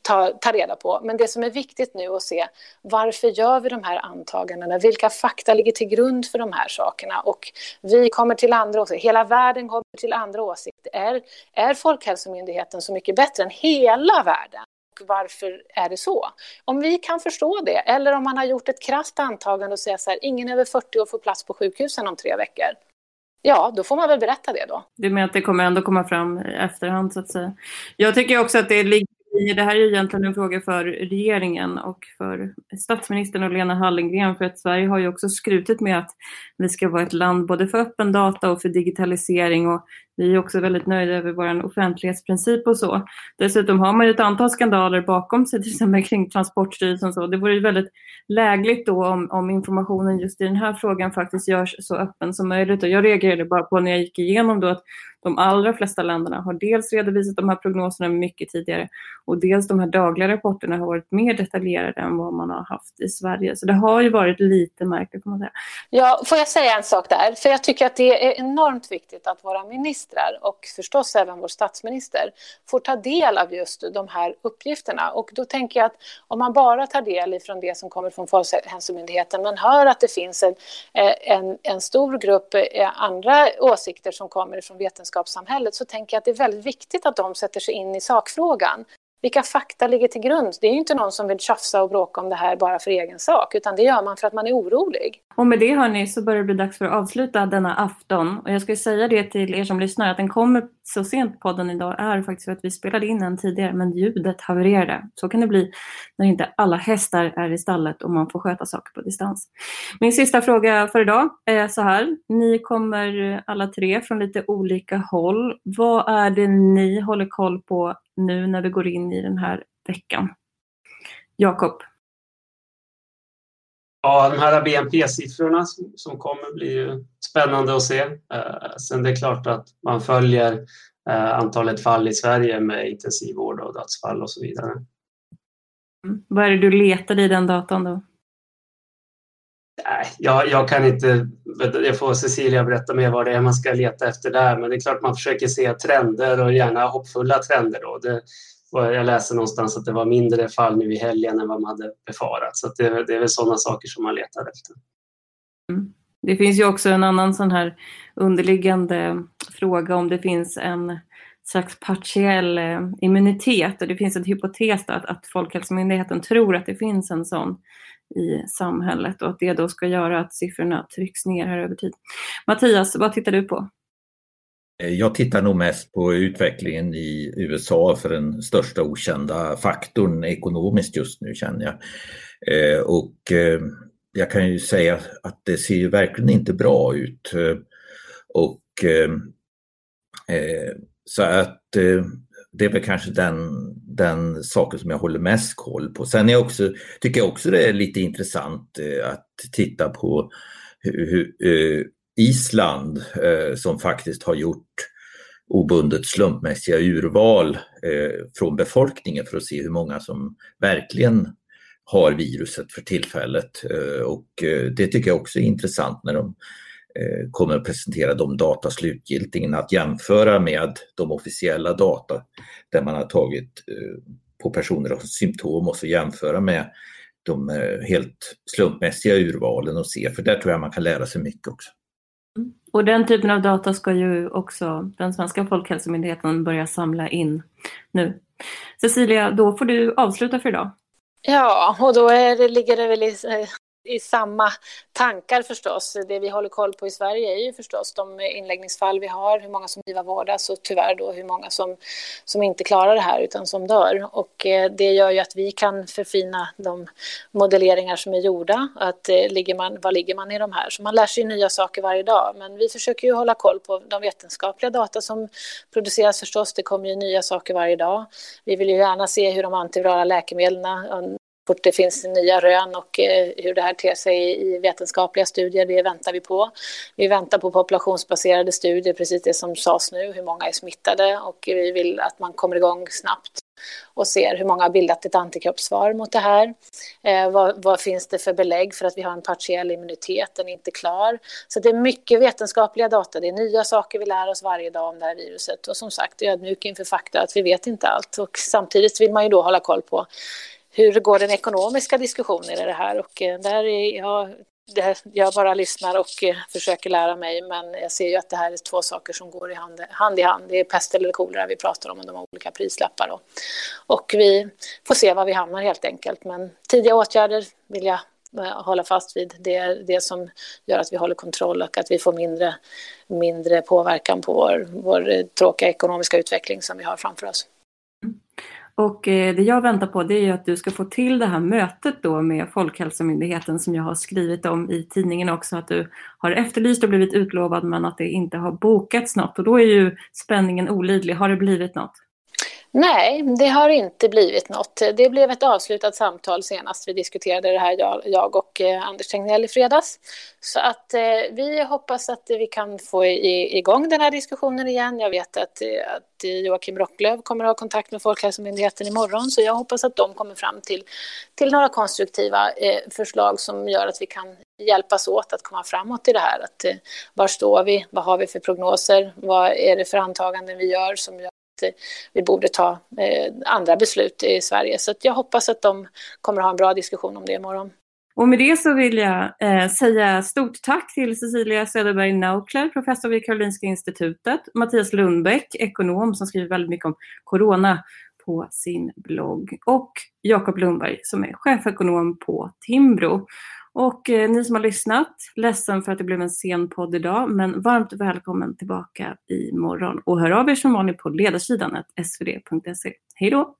ta, ta reda på. Men det som är viktigt nu att se, varför gör vi de här antagandena? Vilka fakta ligger till grund för de här sakerna? Och vi kommer till andra åsikter, hela världen kommer till andra åsikter. Är, är Folkhälsomyndigheten så mycket bättre än hela världen? Och varför är det så? Om vi kan förstå det, eller om man har gjort ett krasst antagande och säger så här, ingen över 40 år får plats på sjukhusen om tre veckor. Ja, då får man väl berätta det då. Du menar att det kommer ändå komma fram i efterhand så att säga. Jag tycker också att det ligger det här är egentligen en fråga för regeringen och för statsministern och Lena Hallengren för att Sverige har ju också skrutit med att vi ska vara ett land både för öppen data och för digitalisering. Och vi är också väldigt nöjda över vår offentlighetsprincip och så. Dessutom har man ju ett antal skandaler bakom sig, till exempel kring Transportstyrelsen. Så. Det vore ju väldigt lägligt då om, om informationen just i den här frågan faktiskt görs så öppen som möjligt. Och jag reagerade bara på när jag gick igenom då att de allra flesta länderna har dels redovisat de här prognoserna mycket tidigare och dels de här dagliga rapporterna har varit mer detaljerade än vad man har haft i Sverige. Så det har ju varit lite märkligt kan man säga. Ja, får jag säga en sak där? För jag tycker att det är enormt viktigt att våra ministrar och förstås även vår statsminister får ta del av just de här uppgifterna. Och då tänker jag att om man bara tar del ifrån det som kommer från Folkhälsomyndigheten men hör att det finns en, eh, en, en stor grupp eh, andra åsikter som kommer från vetenskapssamhället så tänker jag att det är väldigt viktigt att de sätter sig in i sakfrågan. Vilka fakta ligger till grund? Det är ju inte någon som vill tjafsa och bråka om det här bara för egen sak, utan det gör man för att man är orolig. Och med det hörni så börjar det bli dags för att avsluta denna afton. Och jag ska säga det till er som lyssnar att den kommer så sent podden idag är faktiskt för att vi spelade in den tidigare men ljudet havererade. Så kan det bli när inte alla hästar är i stallet och man får sköta saker på distans. Min sista fråga för idag är så här. Ni kommer eh, alla tre från lite olika håll. Vad är det ni håller koll på nu när vi går in i den här veckan? Jakob? Ja, de här BNP-siffrorna som kommer blir ju spännande att se. Sen det är klart att man följer antalet fall i Sverige med intensivvård och dödsfall och så vidare. Mm. Vad är det du letar i den datan då? Nej, jag, jag kan inte, jag får Cecilia berätta mer vad det är man ska leta efter där, men det är klart man försöker se trender och gärna hoppfulla trender. Då. Det, jag läste någonstans att det var mindre fall nu i helgen än vad man hade befarat, så det, det är väl sådana saker som man letar efter. Mm. Det finns ju också en annan sån här underliggande fråga om det finns en slags partiell eh, immunitet och det finns en hypotes att, att Folkhälsomyndigheten tror att det finns en sån i samhället och att det då ska göra att siffrorna trycks ner här över tid. Mattias, vad tittar du på? Eh, jag tittar nog mest på utvecklingen i USA för den största okända faktorn ekonomiskt just nu känner jag. Eh, och eh, jag kan ju säga att det ser ju verkligen inte bra ut. Och så att det är väl kanske den, den saken som jag håller mest koll på. Sen är jag också, tycker jag också det är lite intressant eh, att titta på hur, hur eh, Island eh, som faktiskt har gjort obundet slumpmässiga urval från befolkningen för att se hur många som verkligen har viruset för tillfället. Och det tycker jag också är intressant när de kommer att presentera de data slutgiltigen att jämföra med de officiella data där man har tagit eh, på personer och symptom och så jämföra med de eh, helt slumpmässiga urvalen och se, för där tror jag man kan lära sig mycket också. Mm. Och den typen av data ska ju också den svenska Folkhälsomyndigheten börja samla in nu. Cecilia, då får du avsluta för idag. Ja, och då det, ligger det väl i i samma tankar förstås. Det vi håller koll på i Sverige är ju förstås de inläggningsfall vi har, hur många som IVA-vårdas och tyvärr då hur många som, som inte klarar det här utan som dör. Och eh, det gör ju att vi kan förfina de modelleringar som är gjorda. Att eh, ligger man, var ligger man i de här? Så man lär sig nya saker varje dag. Men vi försöker ju hålla koll på de vetenskapliga data som produceras förstås. Det kommer ju nya saker varje dag. Vi vill ju gärna se hur de antivirala läkemedlen fort det finns nya rön och eh, hur det här ter sig i vetenskapliga studier, det väntar vi på. Vi väntar på populationsbaserade studier, precis det som sades nu, hur många är smittade och vi vill att man kommer igång snabbt och ser hur många har bildat ett antikroppssvar mot det här. Eh, vad, vad, finns det för belägg för att vi har en partiell immunitet, den är inte klar. Så det är mycket vetenskapliga data, det är nya saker vi lär oss varje dag om det här viruset. Och som sagt, ödmjuk inför fakta att vi vet inte allt. Och samtidigt vill man ju då hålla koll på hur går den ekonomiska diskussionen i det här? Och eh, där är jag, det, jag bara lyssnar och eh, försöker lära mig, men jag ser ju att det här är två saker som går i hand, hand i hand. Det är pest eller kolera vi pratar om och de har olika prislappar. Då. och vi får se var vi hamnar helt enkelt. Men tidiga åtgärder vill jag eh, hålla fast vid. Det är det som gör att vi håller kontroll och att vi får mindre, mindre påverkan på vår, vår tråkiga ekonomiska utveckling som vi har framför oss. Och eh, det jag väntar på det är att du ska få till det här mötet då med Folkhälsomyndigheten som jag har skrivit om i tidningen också, att du har efterlyst och blivit utlovad men att det inte har bokats något. Och då är ju spänningen olidlig. Har det blivit något? Nej, det har inte blivit något. Det blev ett avslutat samtal senast vi diskuterade det här, jag och eh, Anders Tegnell i fredags. Så att eh, vi hoppas att vi kan få igång den här diskussionen igen. Jag vet att, eh, att Joakim Rocklöv kommer att ha kontakt med Folkhälsomyndigheten imorgon, så jag hoppas att de kommer fram till, till några konstruktiva förslag som gör att vi kan hjälpas åt att komma framåt i det här. Att, var står vi? Vad har vi för prognoser? Vad är det för antaganden vi gör som gör vi borde ta eh, andra beslut i Sverige. Så jag hoppas att de kommer att ha en bra diskussion om det imorgon. Och med det så vill jag eh, säga stort tack till Cecilia Söderberg Naukler, professor vid Karolinska Institutet, Mattias Lundbäck, ekonom som skriver väldigt mycket om corona på sin blogg och Jakob Lundberg som är chefekonom på Timbro. Och eh, ni som har lyssnat, ledsen för att det blev en sen podd idag, men varmt välkommen tillbaka imorgon. Och hör av er som vanligt på ledarsidan svd.se. Hej då!